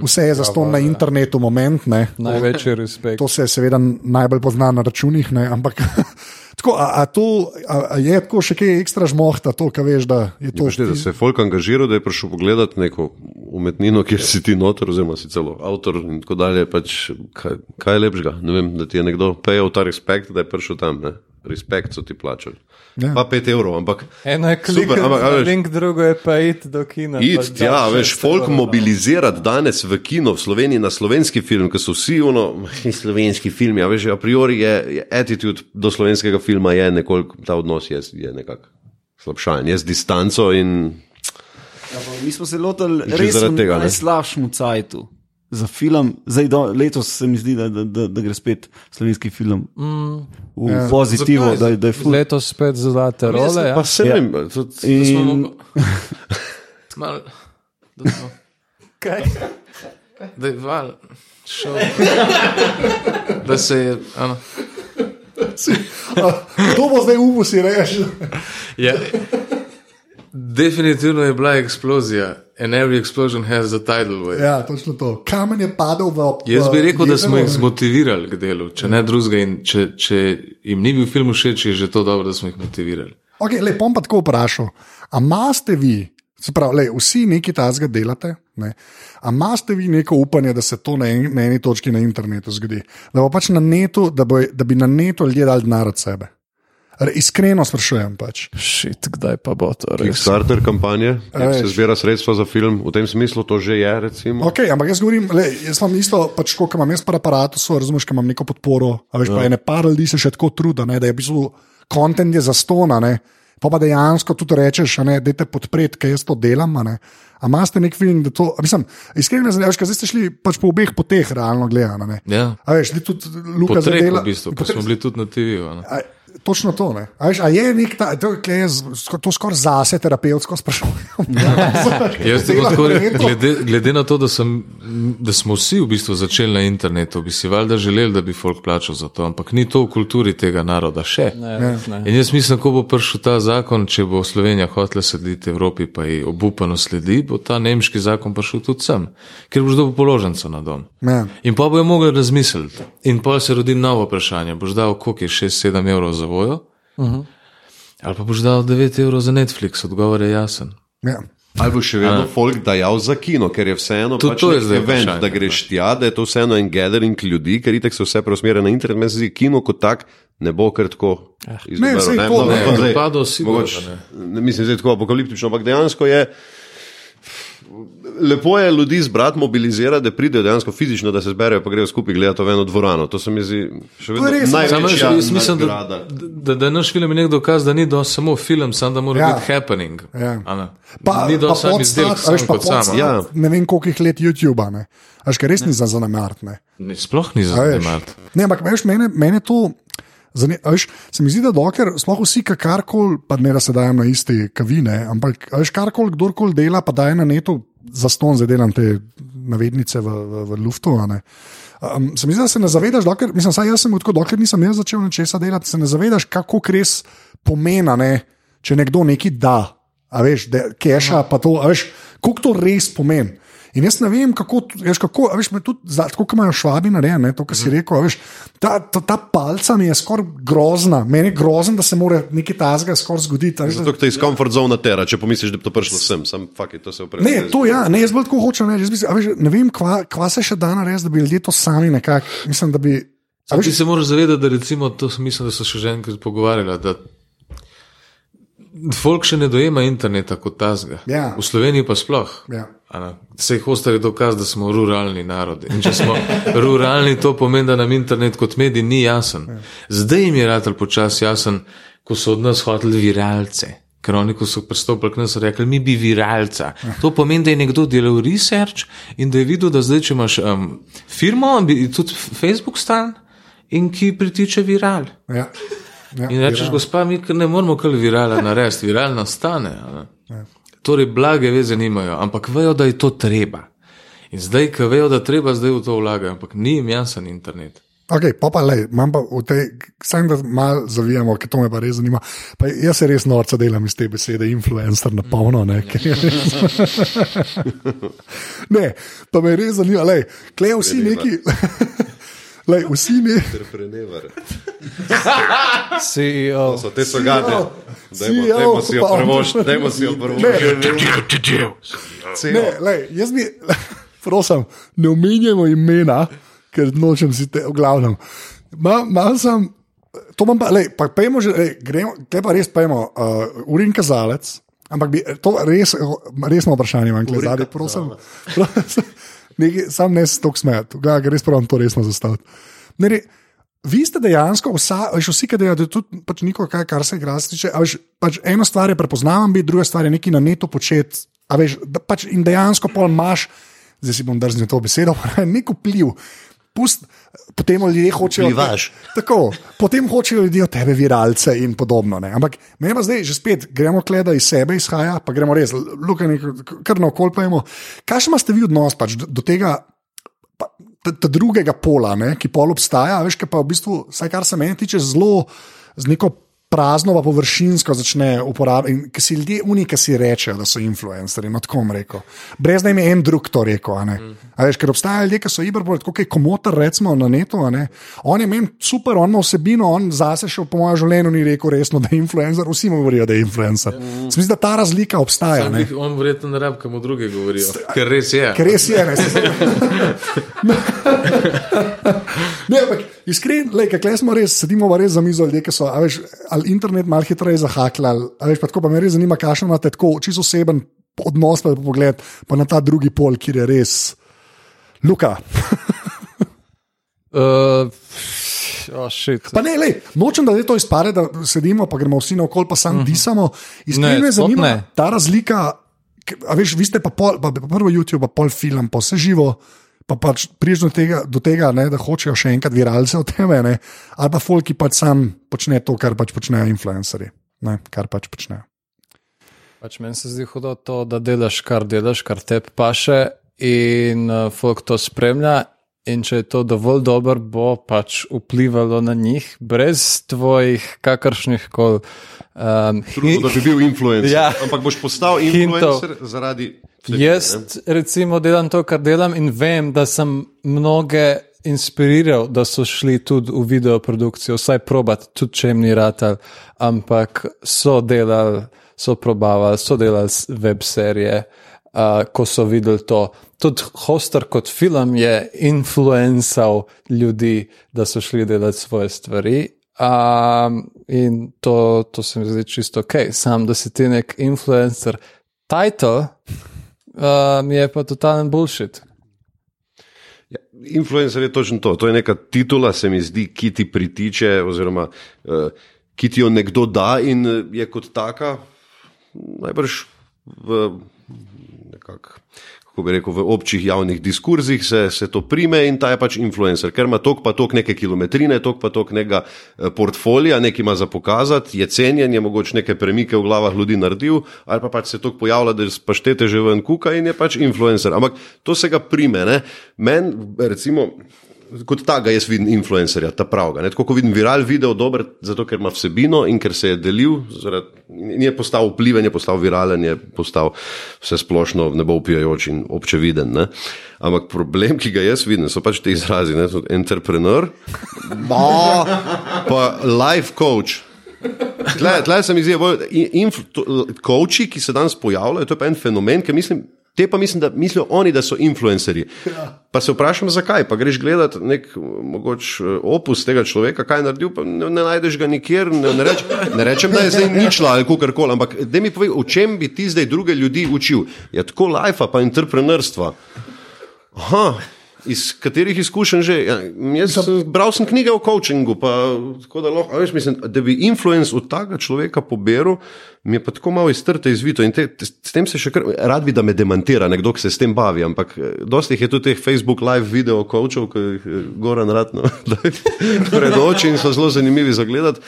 vse je zaston na internetu, moment. Ne. Največji respekt. To se seveda najbolj pozna na računih, ne, ampak tako, a, a to a, a je tako še kaj ekstra žmohta, to, kar veš, da je to. Pošte, da se je folk angažiral, da je prišel pogledat neko umetnino, kjer si ti noter, oziroma si celo avtor in tako dalje. Pač, kaj, kaj je lepšega? Ne vem, da ti je nekdo pejal ta respekt, da je prišel tam. Ne? Respekt so ti plačali. Ja. Pa pet evrov, ampak. Eno je klik, Super, ampak, veš- link, drugo je pa iti do kina. Id, pa ja, veš, folk mobilizirati danes v kino, v Sloveniji na slovenski film, ker so vsi ono, slovenski film, ja, veš, a priori je, je attitude do slovenskega filma je nekoliko, ta odnos je, je nekako slabšajen, je z distanco in Ja, pa mi smo se lotili Že res zaradi v tega, cajtu. Za film, zdaj do, letos se mi zdi, da, da, da, da gre spet slovenski film mm, v ja. pozitivo, Zakaj? da, da je ful. Letos spet zlate role. Ja. pa se Ja. vem, tudi, In, Mal, da, smo, Kaj? da je val šel. Da se je. Ano, To bo zdaj uvo si reš. ja, definitivno je bila eksplozija. And every explosion has a tidal wave. Ja, točno to. Kamen je padel v. Jaz bi rekel, da smo jih zmotivirali k delu, če ne drugega. in Če, če jim ni bil film všeč, je že to dobro, da smo jih motivirali. Okay, lej, bom pa tako vprašal. A imate vi, se pravi, lej, vsi nekaj tasga delate, ne? a imate vi neko upanje, da se to na, en, na eni točki na internetu zgodi? Da, bo pač na netu, da, bo, da bi na netu ljudje dali denar od sebe. Re, iskreno sprašujem. Pač. Šit, kdaj pa bo to res? Kickstarter kampanje, veš. se zbira sredstva za film, v tem smislu to že je, recimo. Okay, ampak jaz govorim, lej, jaz imam isto, pač, kot imam jaz par aparatov, razumeš, ko imam neko podporo. A veš, ja. pa ene par ljudi se še tako truda, ne, da je v bistvu kontent je zastona. Ne, Pa pa dejansko tudi rečeš, a ne, da te podpreti, ker jaz to delam. a ne. A imaš neki film, da to, mislim, iskreno me zanima, ker zdaj ste šli pač po obeh poteh, realno gledano. ne. Ja. A veš, tudi Luka treh, zadela. v bistvu, ko smo bili tudi na TV-ju. Ne. Točno to. Ne? A, veš, a je nek ta, to, je to skoraj zase terapevtsko sprašujem. Jaz Dela tako, na netu. glede, glede na to, da, sem, da smo vsi v bistvu začeli na internetu, bi si valjda želeli, da bi folk plačal za to, ampak ni to v kulturi tega naroda še. Ne, ne. In jaz mislim, ko bo prišel ta zakon, če bo Slovenija hotela slediti Evropi, pa ji obupano sledi, bo ta nemški zakon prišel tudi sem, ker boš dobil položnico na dom. Ja. In pa bojo mogli razmisliti. In pa se rodi novo vprašanje. Boš dal koliko je 6-7 evrov za vojo? Uh Mhm. -huh. Ali pa boš dal 9 evrov za Netflix, odgovor je jasen. Ja. Ali bo še vedno folk dajal za kino, ker je vseeno Tudi pač to je zdaj event, vprašanje, da greš tja, da je to vseeno en gathering ljudi, ker itek se vse preusmerja na internet. Meni se zdi, kino kot tak ne bo kar tako. izgledalo, Ne, saj to No, ne. no, zdaj, Propadel sigurno, mogoče, ne. Mislim, da je tako apokaliptično, ampak dejansko je. Lepo je ljudi zbrati, mobilizirati, da pridejo dejansko fizično, da se zberejo, pa grejo skupaj gledati v eno dvorano. To se mi zdi še vedno je. Samo največja mislim, da, da, da je naš film nek dokaz, da ni do samo film, samo da mora Ja. biti happening. Ja. A ne? Pa, ni do pa sam izdelek, podstat- a veš, sam pa kot sam. podstat, Ja. Ne vem, koliko jih let YouTube-a. ne. A Veš, ker res ni za zanemart. ne. Ne, sploh ni za zanemart. Ne, ampak veš, mene, mene to. Zane- Veš, se mi zdi, da dokler sploh vsi, ki karkoli, pa ne da se dajem na iste kavine, ampak veš, karkoli, kdorkoli dela, pa daje na netu, za ston zdaj delam te navednice v, v, v luftu. Um, se mi zdi, da se ne zavedaš, dokler, mislim, jaz sem tako, dokler nisem jaz začel nečesa delati, se ne zavedaš, kako res pomena, ne, če nekdo nekaj da, a veš, da keša, pa to, veš, koliko to res pomeni. In jaz ne vem, kako, veš, kako a veš, tudi, za- tako kot imajo švabi narejene, to, kar si rekel, a veš, ta, ta, ta palca mi je skoraj grozna, meni je grozno, da se mora nekaj tazga skoraj zgoditi. veš, Zato, te iz komfort zone tera, če pomisliš, da bi to prišlo sem, sam fuck it, to se opravi. Ne, to ja, ne, jaz bolj tako hočem reči. jaz bi veš, Ne vem, kva, kva se še da narediti, da bi ljudje to sami nekako, mislim, da bi. a Ti se moraš zavedati, da recimo, to sem mislim, da so še že enkrat pogovarjali, da folk še ne dojema interneta kot tazga. Ja. V Sloveniji pa sploh. Ja. Sej hostar je dokaz, da smo ruralni narodi. In če smo ruralni, to pomeni, da nam internet kot medij ni jasen. Zdaj jim je ratelj počasi jasen, ko so od nas hoteli viralce. Ker oni, ko so pristopili k nam, so rekli, mi bi viralca. To pomeni, da je nekdo delal research in da je videl, da zdaj, če imaš um, firmo, bi tudi Facebook stan in ki pritiče viral. Ja. Ja, In rečeš, ja. gospa, mi ne moramo kar virala narediti, viral nastane. a ne. Torej, blage veze nimajo, ampak vejo, da je to treba. In zdaj, ko vejo, da treba, zdaj v to vlagajo, ampak ni jim jasen internet. Okay, pa pa le, imam pa v tej, sam da malo zavijamo, ker to me pa res zanima. Pa jaz se res norca delam iz te besede, influencer na polno. Ne, res- ne, pa me res zanima, le, klej vsi neki. Lej, vsi ne, Entrepreneur. CEO. So te so gade. Dajmo, CEO, dajmo si jo pa- prvoš, dajmo si jo prvoš. ne, lej, jaz bi, prosim, ne omenjamo imena, ker nočem si te, v glavnem. Ma, mal sem, to bom pa, lej, pa pojmo že, lej, gremo, te pa res pojmo, uh, urin kazalec. Ampak bi, to res, resno vprašanje imam, glede zadaj, prosim. prosim. Nekaj, sam ne se tok smeti, ga res pravim to resno zastaviti. Ne, ne, vi ste dejansko, vsa, veš, vsi, ki delajo, tudi pač niko, kaj, kar se igra, tiče. Veš, pač eno stvar je prepoznavam biti, druga stvar je nekaj na netu početi. Veš, da, pač, in dejansko pol imaš, zdaj si bom drznil to besedo, nek vpliv. Pust, potem ljudje hočejo. Vplivaš. Tako, potem hočejo ljudje od tebe viralce in podobno. Ne? Ampak meni pa zdaj že spet gremo kleda iz sebe izhaja, pa gremo res, lukaj, kar na okol pojmo. Kaj še imate vi odnos pač do, do tega? pa- ta- ta drugega pola, ne, ki pol obstaja, a veš, pa v bistvu, vsaj kar se meni tiče, zelo z neko prazno, pa površinsko začne uporabljati. Ki si ljudje, oni, ki si rečejo, da so influencerji, no tako bom rekel. Brez da jim je en drug to rekel. a ne. A veš, ker obstajajo ljudje, ki so iberbolj, kot komotor, recimo na netu. On je meni super, on ima vsebino, on zase še po mojem življenju ni rekel resno, da je influencer, vsi mu govorijo, da je influencer. Se mi zdi, da ta razlika obstaja. ne. On verjetno ne rabi, kam druge govorijo. Ker res je. Ker res je, ne Ne, ampak iskreno, kaj smo res, sedimo res za mizo ljudje, ki so veš, ali internet malo hitreje zahaklali. Veš, pa, tako, pa me res zanima, kakšen imate tako čisto oseben odnos, pa pogled pa na ta drugi pol, kjer je res luka. Uh, oh, shit. Pa ne, lej, nočem, da je to izpade, da sedimo, pa gremo vsi naokol, pa sam uh -huh. disamo. Iskreno me zanima ne. ta razlika. A veš, vi ste pa, pol, pa pa prvo YouTube, pa pol film, pa vse živo. Pa pač priješ do tega, do tega ne, da hočejo še enkrat viralce od tebe, ne, ali pa folk, ki pač sam počne to, kar pač počnejo influencerji. Ne, kar pač počnejo. Pač meni se zdi hudo to, da delaš, kar delaš, kar te paše, in uh, folk to spremlja. In če je to dovolj dobro, bo pač vplivalo na njih, brez tvojih kakršnih koli. Um, Trudno, da bi bil influencer. Ja. Ampak boš postal influencer zaradi. Jaz, recimo, delam to, kar delam, in vem, da sem mnoge inspiriral, da so šli tudi v video produkcijo, vsaj probat, tudi če jim ni ratal, ampak so delali, so probavali, so delali web serije, uh, ko so videli to. Tudi Hoster kot film je influencal ljudi, da so šli delati svoje stvari. Um, in to, to se mi zdi čisto ok, sam da si ti nek influencer. Title um, je pa totalen bullshit. Influencer je točno to. To je neka titula, se mi zdi, ki ti pritiče, oziroma uh, ki ti jo nekdo da in eh, je kot taka, najbrž v Kako bi rekel, v občih javnih diskurzih se, se to prime in ta je pač influencer, ker ima tok pa tok neke kilometrine, tok pa tok nekega eh, portfolija, nekaj ima za pokazati, je cenjen, je mogoče neke premike v glavah ljudi naredil, ali pa pač se tok pojavlja, da paštete že ven kuka in je pač influencer. Ampak to se ga prime, ne. Men, recimo, kot takega jaz vidim influencerja, ta pravega. Ne? Tako kot vidim viral video, dober, zato ker ima vsebino in ker se je delil, je postal vpliven, je postal viralen, je postal vse splošno nebopijajoč in občeviden. Ne? Ampak problem, ki ga jaz vidim, so pač te izrazi, ne, tudi entrepreneur, ma, pa life coach. Tle, tle se mi zdi, koči, ki se danes pojavljajo, to je pa en fenomen, ki mislim, te pa mislim, da mislijo oni, da so influencerji. Pa se vprašam, zakaj. Pa greš gledati nek mogoč opus tega človeka, kaj je naredil, pa ne, ne najdeš ga nikjer. Ne, ne, reč, ne rečem, da je zdaj ničla ali kar koli, ampak da mi povej, v čem bi ti zdaj druge ljudi učil. Je tako life, pa entrepreneurstva. Aha, iz katerih izkušenj že? Ja, jaz sem bral sem knjige o coachingu, pa tako da lahko, veš, mislim, da bi influence od takega človeka poberal, mi je pa tako malo iztrte izvito in te, te, s tem se še kar, rad bi, da me demantira nekdo, ki se s tem bavi, ampak eh, dosti je tudi teh Facebook live video coachov, ki jih eh, Goran radno pred oči in so zelo zanimivi za gledati.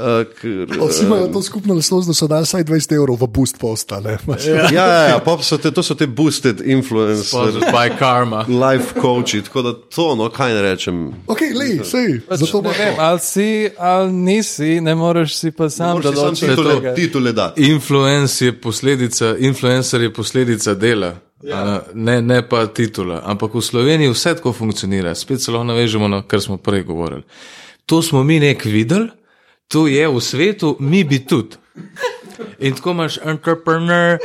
Uh, ker, Vsi imajo to skupno lesnost, da so dali vsaj 20 evrov v boost postale. Ja, ja, ja pop so te, to so te boosted influencers, by karma. life coachi, tako da to, no, kaj ne rečem. Ok, lej, sej, zato Ne bo vem, ali si ali nisi, ne moreš si pa sam si sam določiti. titule, tega. titule dati. Influence je posledica, influencer je posledica dela, ja. ne, ne pa titula. Ampak v Sloveniji vse tako funkcionira. Spet se lahko navežemo na kar smo prej govorili. To smo mi nek videli, to je v svetu, mi bi tudi. In tako imaš entrepreneur,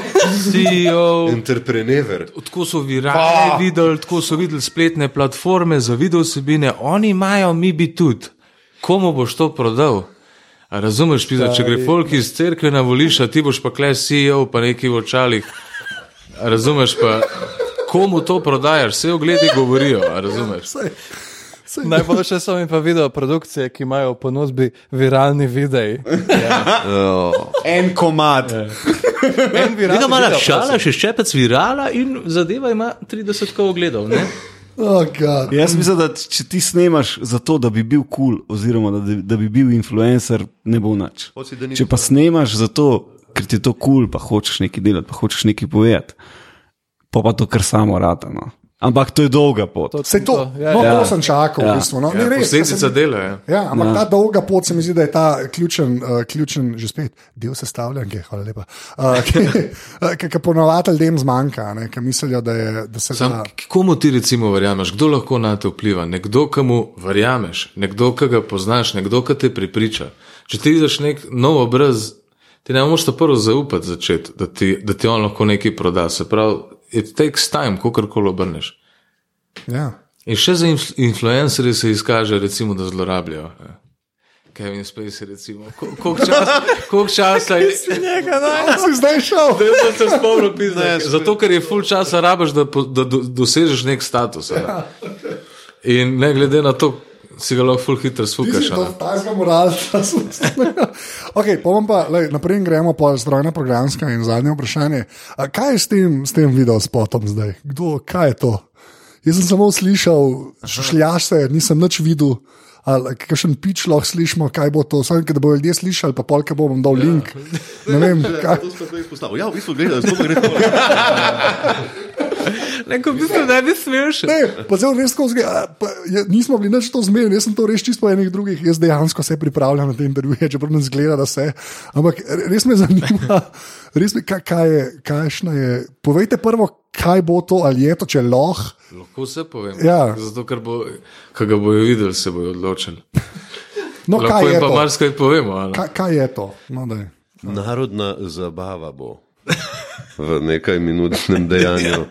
CEO, Entrepreneur. tako so virali videli, tako so videli spletne platforme za videosebine, oni imajo, mi bi tudi. Komu boš to prodal? A razumeš, pisa, če gre folk iz cerkve na volišča, ti boš pa kle CEO, pa neki v očalih. A razumeš pa, komu to prodajaš, vse ogledi govorijo, razumeš. Najboljše so mi pa video produkcije, ki imajo v ponudbi viralni videi. En komad. En viralni Vedno malo video, šala, še ščepec virala in zadeva ima 30 kov ogledov. ne? Oh, God. Jaz mislim, da če ti snemaš zato, da bi bil kul, cool, oziroma da, da bi bil influencer, ne bo nič. Če pa snemaš zato, ker ti je to kul, cool, pa hočeš nekaj delati, pa hočeš nekaj povedati, pa pa to kar samo rata. No. Ampak to je dolga pot. Sej to, Ja, no, ja. to sem čakal, v Ja. bistvu. No, Ja, res, posledica dela je. Ja, ampak ja. ta dolga pot se mi zdi, da je ta ključen, uh, ključen že spet del sestavljanke. Hvala lepa. Uh, ki, uh, ki, ki ponovadi ljudem zmanjka, ne, ki mislijo, da, je, da se Sam, da. komu ti recimo verjameš, kdo lahko na te vpliva? Nekdo, komu verjameš, nekdo, ki ga poznaš, nekdo, ki te pripriča. Če ti vidiš nek nov obraz, ti ne moreš to prvo zaupati začeti, da ti, da ti on lahko nekaj proda. Se pravi, it takes time, kako koli obrneš. Ja. In še za inf influencerje se izkaže, recimo, da zlorabljajo. ja. Kevin Spacey, recimo. Ko- Koliko časa, koliko časa je? A si zdaj šel? Da se spomnil, pizda. Zato, ker je full časa rabaš, da, da do, dosežeš nek status. Ja. In ne glede na to, si ga lahko full hitro sfukaš. a ne. Tajska moralca. ok, pojem pa, lej, naprej gremo po strojna programska in zadnje vprašanje. A, kaj je s tem, s tem video spotom zdaj? Kdo, kaj je to? Jaz sem samo slišal, šljaš se, nisem nič videl. Ali kakšen pič lahko slišimo, kaj bo to, samo da bodo ljudje slišali, pa polke bom dal link. Ne vem, kaj. To smo zdaj izpostavili. Ja, v bistvu gledaj, zelo gre to. Neko bi se ne bi smel še. Ne, pa zelo res tako zgleda. pa je- Nismo bili nič to zmeden, jaz sem to res čisto po enih drugih, jaz dejansko se pripravljam na te intervjuje, čeprav ne zgleda, da se. Ampak res me zanima, res me, kaj, kaj je, kakšna je. Povejte prvo, kaj bo to, ali je to, če lahko. Lahko vse povem. Ja. Zato, ker bo, ko ga bojo videli, se bojo odločili. No, Lahko kaj je jim pa marsikaj povemo. Kaj, kaj je to? No, daj. Narodna zabava bo v nekaj minutnem dejanju.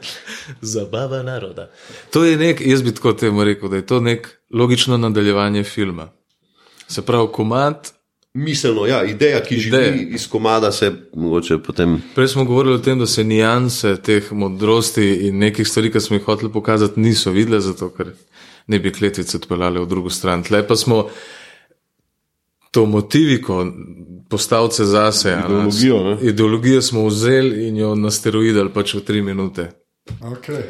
Zabava naroda. To je nek, jaz bi tako temu rekel, da je to nek logično nadaljevanje filma. Se pravi, komat miselno, ja, ideja, ki živi Ideja. iz komada, se mogoče potem. Prej smo govorili o tem, da se nijanse teh modrosti in nekih stvari, ki smo jih hoteli pokazati, niso videle, zato ker ne bi kletvice odpeljali v drugo stran. Tle pa smo to motiviko, postavce zase, a ne, Ideologijo, ne? ideologijo smo vzeli in jo nasteroidali pač v tri minute. Okay.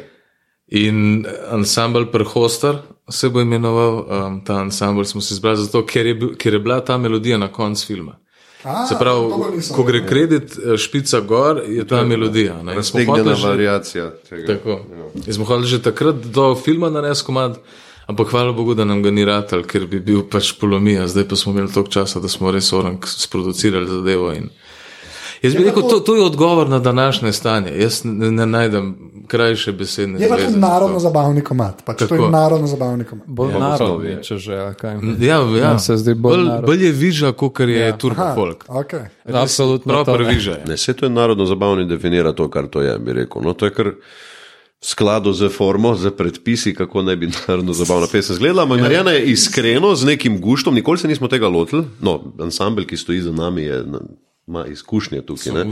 In ansambl Prhostar se bo imenoval, um, ta ansambl smo si izbrali zato, ker je, bil, ker je bila ta melodija na koncu filma. A, Se pravi, ko gre kredit eh, špica gor, je ta melodija. hoteli Raztegnjena že- variacija tega. Tako. In smo hoteli že takrat do filma narediti komad, ampak hvala Bogu, da nam ga ni ratal, ker bi bil pač polomija. Zdaj pa smo imeli toliko časa, da smo res orang sproducirali zadevo. In... Jaz bi rekel, to, to je odgovor na današnje stanje. Jaz ne, ne najdem krajše besedne Je pa tudi narodno zabavni komat. Pač to je Tako. narodno zabavni komat. Bolj Ja, narodni, osnovi je. če že. a Kaj. Ja, ja. Ja, se zdi bolj bolj, narod. bolj je viža, kot je ja. turbo Aha, folk. okay. Absolutno. to, Proper ne. viža. je. Ne, vse to je narodno zabavno definira to, kar to je, bi rekel. No, to je kar v skladu z formo, z predpisi, kako naj bi narodno zabavna pesem izgledala. Ampak narejena je iskreno, z nekim guštom, nikoli se nismo tega lotili. No, ansambl, ki stoji za nami, je, ima izkušnje tukaj. Ja.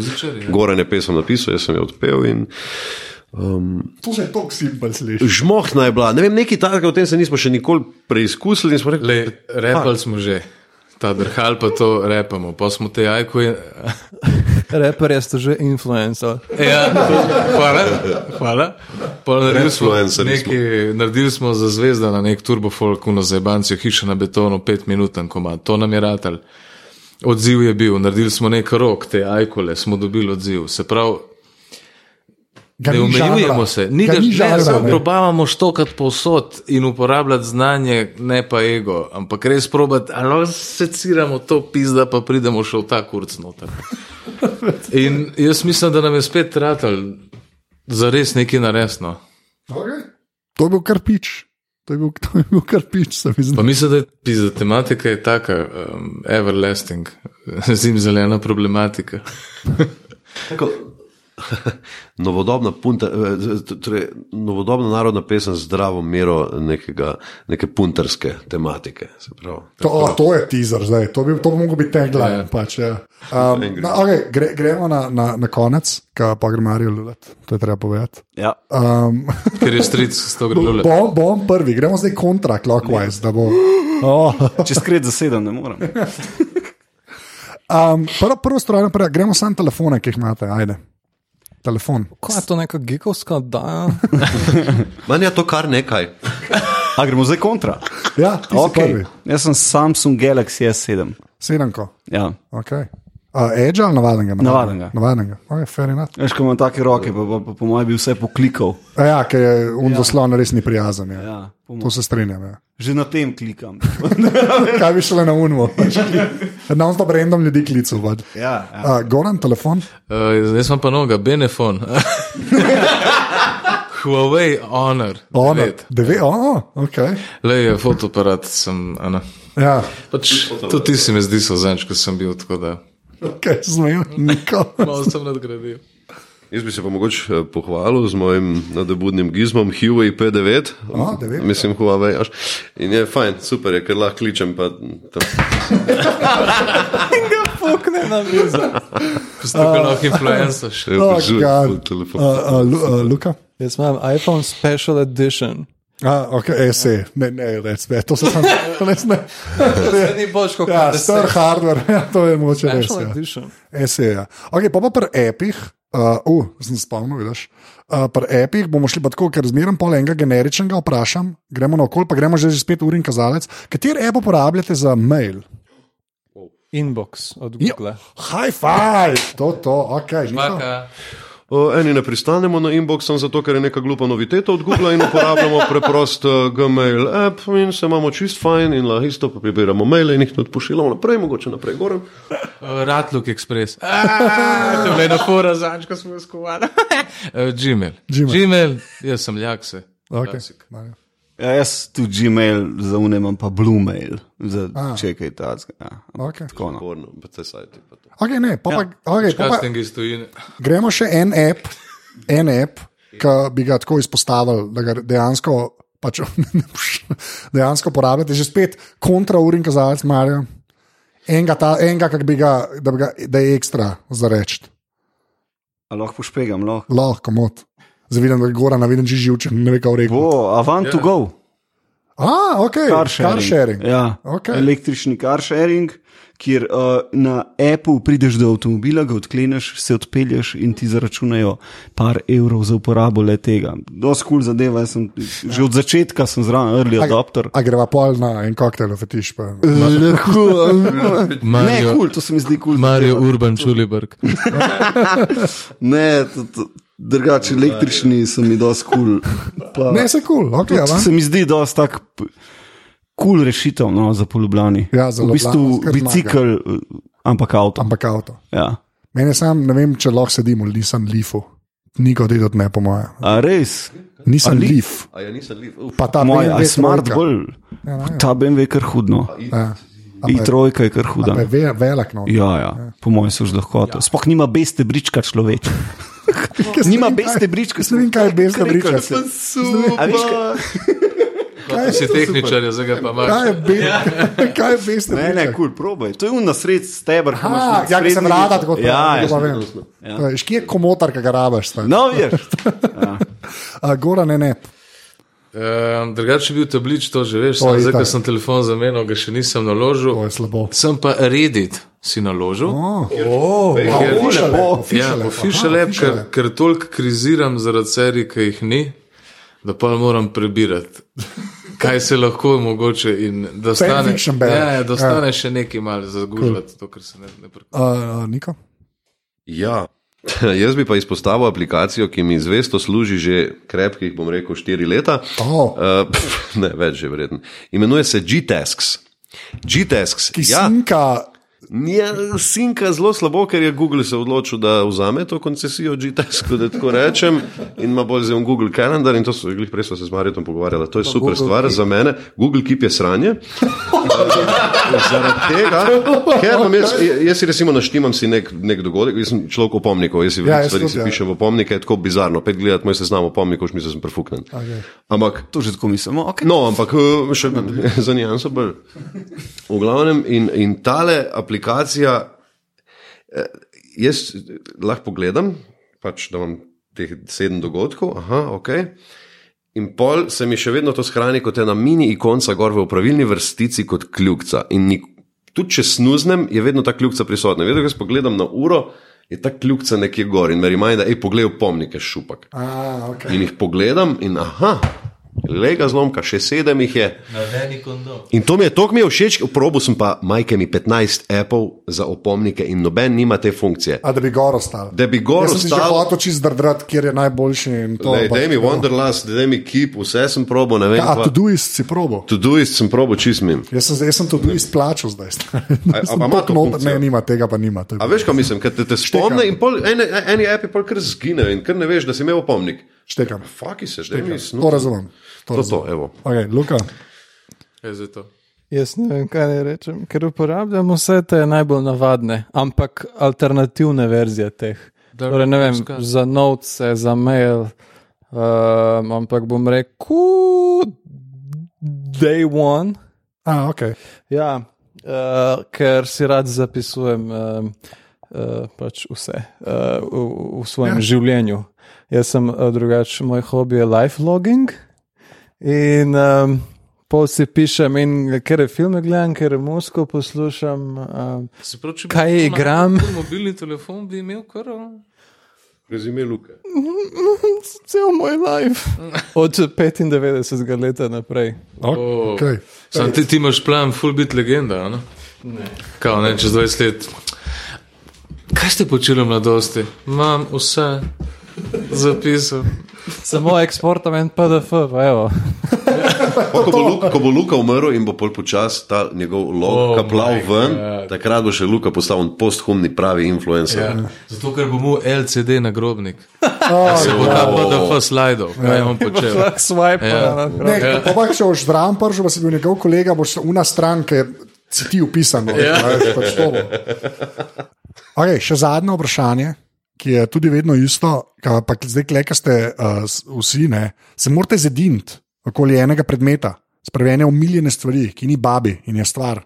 Goran je pesem napisal, jaz sem jo odpel. In, To se je tako simpel sliši. Žmohna je bila, ne vem, nekaj takega, o tem se nismo še nikoli preizkusili. in smo Rekli, Le, repali smo že. Ta drhal pa to repamo, pa smo te jajko. Reper ste že influencer. Ja, hvala. hvala. Naredili smo, nekaj, naredili smo za zvezda na nek turbofolk, na zajbancijo, hiša na betonu, pet minuten komad, to nam je ratal. Odziv je bil, naredili smo nek rok, te ajkole, smo dobili odziv. Se pravi, ne omejujemo žanra. se, ni Ga samo ne. probavamo štokati povsod in uporabljati znanje, ne pa ego, ampak res probati, ali seciramo to pizda, pa pridemo še v ta kurc noter. In jaz mislim, da nam je spet ratal za res nekaj naresno. Okay. To je bil kar pič. To je bil, to je bil kar pič, se mi zdi. Pa mislim, da je pizda tematika je taka, um, everlasting, zimzelena problematika. Tako, novodobna, punta, eh, torej, novodobna narodna pesem z zdravo mero nekega, neke punterske tematike. se pravi. To, o, to je teaser, zdaj. to bi, to bi mogel biti tagline. Ja. Pač, ja. um, no, okay, gre, gremo na, na, na konec, ka pa gre Marijo Lulet, to je treba povedati. Ja. Um, Ker je stric s to gre. bom, bom prvi, gremo zdaj kontra, clockwise. da Bo, oh. Če skret za sedem, ne morem. um, prvo, prvo stvar, gremo samo telefone, ki jih imate. Ajde. Telefon. Kaj je to neka gigovska oddaja? Manj je to kar nekaj. A gremo zdaj kontra. Ja, ti okay. si prvi. Okay. Jaz sem Samsung Galaxy S7. Sedemko. Ja. Okay. Uh, Edge ali navadenega? Navadenega. Navadenega. Okay, fair enough. Veš, ko imam take roke, pa, pa, pa po mojem bi vse poklikal. A Ja, ker je un zaslon res ni prijazen. Ja. Ja, po To se strinjam. Ja. Že na tem klikam. Kaj bi šele na unmo? Na unmo random ljudi klicu. pač. Ja, ja. Uh, Goran, telefon. Uh, zdaj sem pa noga, Benefon. Huawei Honor. Ono, devet. deve, oh, okay. Le je fotoaparat, sem. Ana. ja, Pač, tudi ti si mi zdi so zanč, ko sem bil tako da. Okay, zmejo, niko. Malo sem nadgradil. Jaz bi se pa mogoče eh, pohvalil z mojim nadobudnim gizmom Huawei P9. A, devet. Mislim, Huawei. Až. In je fajn, super je, ker lahko kličem. Pa, to. Pokne na mizo. Tako lahko influencaš. Je Oh, opazuje God. po telefonu. Uh, uh, Lu, uh, Luka. Jaz imam iPhone Special Edition. A, ok, SE, ne, ne, res, ne, to se res ne. Ni boš kot Ja, star hardware, ja, to je moče res. Ja. SE, ja. Ok, pa pa pri epih, uh, uh, sem se spomnil, vidiš. Uh, pri epih bomo šli pa tako, ker zmeraj pol enega generičnega vprašam, gremo na okol, pa gremo že že spet ur in kazalec. Kateri app uporabljate za mail? Inbox od Ja. Google. High five, to, to, ok. Niko? O, eni ne pristanemo na inbox, samo zato, ker je neka glupa noviteta od Google in uporabljamo preprost uh, Gmail app in se imamo čist fajn in lahko isto pa prebiramo maile in jih tudi pošiljamo naprej, mogoče naprej gor. Uh, Ratluk Express. Ah, To je bila ena fora zanč, ko smo jo skovali. Uh, Gmail. Gmail. Gmail, jaz sem jakse. Okay. Klasik. Ja, jaz tudi Gmail za unemam, pa Bluemail, za čekaj ta. Ja. Okay. Tako, no. Porno, pa te sajti. Pa to. ok, ne, pa, pa, okay, pa, pa gremo še en app, en app, ki bi ga tako izpostavili, da ga dejansko, pač, dejansko uporabljate, že spet kontra ur in kazalec, Marijo. Enega, ta, enega bi ga, da, bi ga, da je ekstra za reči. Lahko pošpegam, lahko. Lahko, komod. Zavidam, da je gora, navidim, že živčen, ne ve, kaj rekel. Bo, a van to go. A, ok, Car sharing. car sharing. Ja, Okej. Električni car sharing, kjer uh, na Apple prideš do avtomobila, ga odkleneš, se odpelješ in ti zaračunajo par evrov za uporabo le tega. Dosti kul cool zadeva, jaz sem, že od začetka sem zraven, early adopter. A greva pol na en koktejl, fetiš pa. Ne, Mario, kul, to se mi zdi kul. Mario Urban Čuliberg. Ne, to- to- drugače električni so mi dosti kul. Pa- Ne, se kul, cool. ok, To ja, se mi zdi dosti tak kul cool rešitev no, za polubljani. Ja, za v bistvu bicikl, eh, ampak avto. ampak avto. Ja. Mene sam, ne vem, če lahko sedim v Nissan Leafu. Niko dedot ne, po mojem. A res? Nissan A Leaf? Leaf, A ja, nisem liv. Uf. pa ta Moj, BMW smart bolj. Ja, ne, Ta BMW je kar hudno. Ja. A I pa je- trojka je kar huda. je ve- velik, no. Ja, ja. Po mojem so že lahko. Sploh nima beste brička človeč. Ne Nima vem, kaj- beste bričke. Ne vem, kaj je brička. A veš, kaj? Si tehničar, zdaj ga pa imaš. Kaj je bezna, kaj je bezna Ne, ne, kul, probaj. To je un nasred stebr. Aha, med ja, ki sem rada tako Ja, ja. ja. Škje je komotar, ki ga rabaš? No, veš. A, Gora ne, ne. Um, drugače je bil tablič, to že veš, To je zdaj, ko sem telefon zamenjal, ga še nisem naložil. Je. Sem pa Reddit si naložil. Oh, Ker- official app, Ja, official app. official Aha, app, official ker, ker toliko kriziram zaradi serij, ki jih ni, da pa moram prebirati, kaj se lahko mogoče in da stane, fiction bere. ja, ja, da stane ja. še nekaj malo za gužvati, to, kar se ne, ne prekopa. Uh, Niko? Ja. Jaz bi pa izpostavil aplikacijo, ki mi zvesto služi že krepkih, bom rekel, štiri leta. Oh. Uh, pf, ne, več že vreden. Imenuje se G-Tasks. G-Tasks. Ki Ja, ja, sinka zelo slabo, ker je Google se odločil, da vzame to koncesijo G-Task, da tako rečem, in ima bolj zelo Google Calendar. In to so, glih prej smo se z Marjetom pogovarjali, to je super Google stvar Keep. za mene. Google Keep je sranje. Zaradi tega, ker imam jaz, jaz si recimo naštimam si nek, nek dogodek, jaz sem človek opomnikov, jaz si Ja, stvari si ja. pišem v opomnike, je tako bizarno. Pet gledati moj seznam opomnikov, še mislim, da sem prefuknen. Okay. Ampak To že tako mislimo. Okay. No, ampak eh, še za nijanso bolj. V glavnem, in, in tale aplikacija, eh, jaz lahko pogledam, pač, da imam teh sedem dogodkov, aha, ok. In pol se mi še vedno to shrani kot ena mini ikonca gor v pravilni vrstici kot kljukca. In nik, tudi če snuznem, je vedno ta kljukca prisotna. Vedno, ko jaz pogledam na uro, je ta kljukca nekje gor in me rima, da je pogledal pomnike šupak. A, okay. In jih pogledam, in aha, lega zlomka, še sedem jih je. In to mi je, to mi je všeč, probo sem pa majke mi 15 Apple za opomnike in noben nima te funkcije. A da bi gor ostal. Da bi gor Jaz sem si že ostal, hotel čist zdrdrat, kjer je najboljši. in to, Lej, ampak- daj mi Wanderlust, daj mi Keep, vse sem probo, ne vem. Ja, a kva- Todoist si probo. Todoist sem probo čistim. Jaz sem, jaz sem Todoist plačal zdaj. a Sem ima to noter-? Ne, nima tega, pa nima. A veš, kaj mislim, ker te, te spomne in pol, eni, eni api pol kar zginejo in kar ne veš, da si imel opomnik. Štekam. Faki se, mi To razumem. To To, to, razumem. evo. Okay, Luka, Je zdaj to. Jaz ne vem, kaj naj rečem, ker uporabljam vse te najbolj navadne, ampak alternativne verzije teh. Torej, ne vem, za notes, za mail, um, ampak bom rekel, day one. A, okay. Ja, uh, ker si rad zapisujem um, uh, pač vse uh, v, v svojem ja. življenju. Jaz sem uh, drugačen, moj hobi je life logging in um, pol si pišem, in ker je filme gledam, ker je muziko poslušam. Um, Se pravi, bi Kaj imel igram? najbolj Mobilni telefon bi imel kar. Rezime Luke. cel moj life. Od 95. leta naprej. Okay. Sam ti, ti imaš plan, full bit legenda, a ne? Ne. Kao, ne, čez 20 let. Kaj ste počeli v mladosti? Imam vse zapisal. Samo eksportam en PDF, pa evo. Pa, ko, bo Luka, ko bo Luka umrl in bo pol počasi ta njegov log Oh oh kaplal my ven, God. takrat bo še Luka postal posthumni pravi influencer. Ja. Zato, ker bo mu LCD nagrobnik. Se bo ta PDF slajdal, kaj je on počel. Lahko swipe Ja. Ne, ja. pa če boš zraven prišel, pa si bil njegov kolega, boš una stran, ki si ti upisan. Ja. Pač okay, še zadnje vprašanje, ki je tudi vedno isto, pa zdaj, klej, ki ste uh, vsi, ne, se morate zediniti okoli enega predmeta, spremenjene umiljene stvari, ki ni babi in je stvar.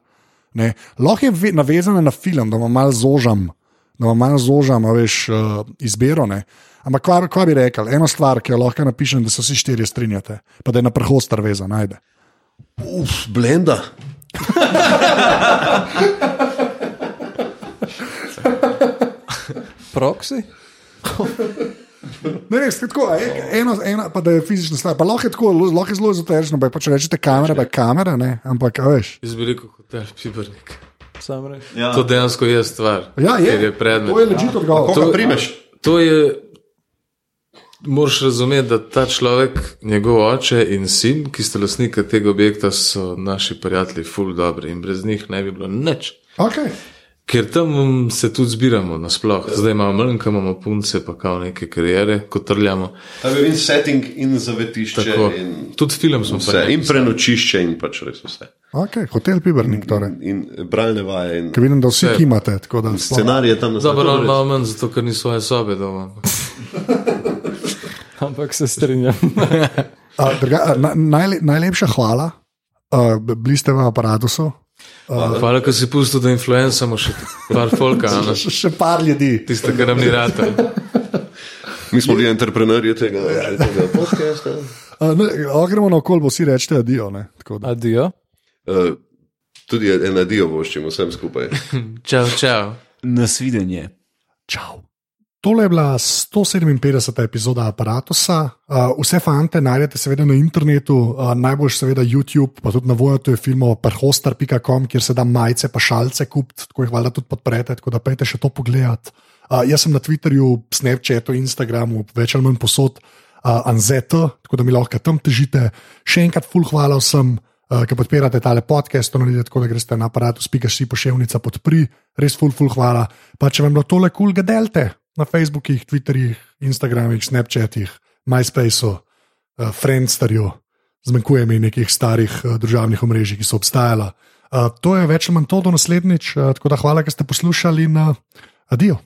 Ne. Lahko je ve- navezana na film, da vam malo zožam, da vam malo zožam, a veš, uh, izbiro. Ne. Ampak kva, kva bi rekel, ena stvar, ki jo lahko napišem, da se vsi štirje strinjate, pa da je na prehostar vezan, najde. Uf, blenda. Proxy? Ne, res, tako, eno, ena, pa da je fizična stvar. Pa lahko je tako, lahko je zelo ezoterično, pa če rečete kamera, pa je kamera, ne, ampak a veš. Jaz bi rekel, hotel Pibernik. Sam reč. Ja. To dejansko je stvar. Ja, je, ker je predmet. To je ležit odgovor. Koga primeš? To je, moraš razumeti, da ta človek, njegov oče in sin, ki sta lastnika tega objekta, so naši prijatelji, ful dobri in brez njih ne bi bilo nič. Okay. Ker tam se tudi zbiramo nasploh. Zdaj imamo mlnka, imamo punce, pa kao neke karijere, kot trljamo. Tam je in setting, in zavetišče, Tako. in Tudi film smo vse, pa in prenočišče, in pač res vse. Okay, hotel Pibernik, torej. In bralne vaje, in Ker vidim, da vsi Vse. kimate. tako da scenarije tam na Dobro, svetu. malo manj, zato ker ni svoje sobe doma. Ampak se strinjam. A, druga, a, na, najle, najlepša hvala, uh, bili ste v aparatu. Hvala, ker si pustil, da influencamo še par folka? Še, še par ljudi. tiste, kar nam ni rata. Mi smo bili entrepreneurji tega, tega podcasta. Uh, ne, o, gremo na okolje, vsi rečete adijo. ne, da. Adijo. Uh, tudi en adijo voščimo vsem skupaj. Čau, čau. Nasvidenje. Čau. Tole je bila 157. epizoda aparata. Uh, vse fante najdete seveda na internetu, uh, najbolj seveda YouTube, pa tudi na voju filmov perhostar.com, kjer se da majice pa šalce kupiti, tako jih valjda tudi podprete, tako da pejte še to pogledat. Uh, jaz sem na Twitterju, Snapchatu, Instagramu, več ali manj posod, uh, Anzeta, tako da mi lahko tam težite. Še enkrat, full hvala vsem. Uh, ki podpirate tale podcast, to naredite tako, da greste na aparatu, spika si pošiljka podpri, res full, full hvala. Pa če vam je bilo tole kul, cool, ga delite na Facebookih, Twitterjih, Instagramih, Snapchatih, MySpaceu, uh, Friendsterju, zmanjkuje mi nekih starih uh, družabnih omrežij, ki so obstajala. Uh, to je več ali manj to do naslednjič, uh, tako da hvala, ker ste poslušali in uh, adijo.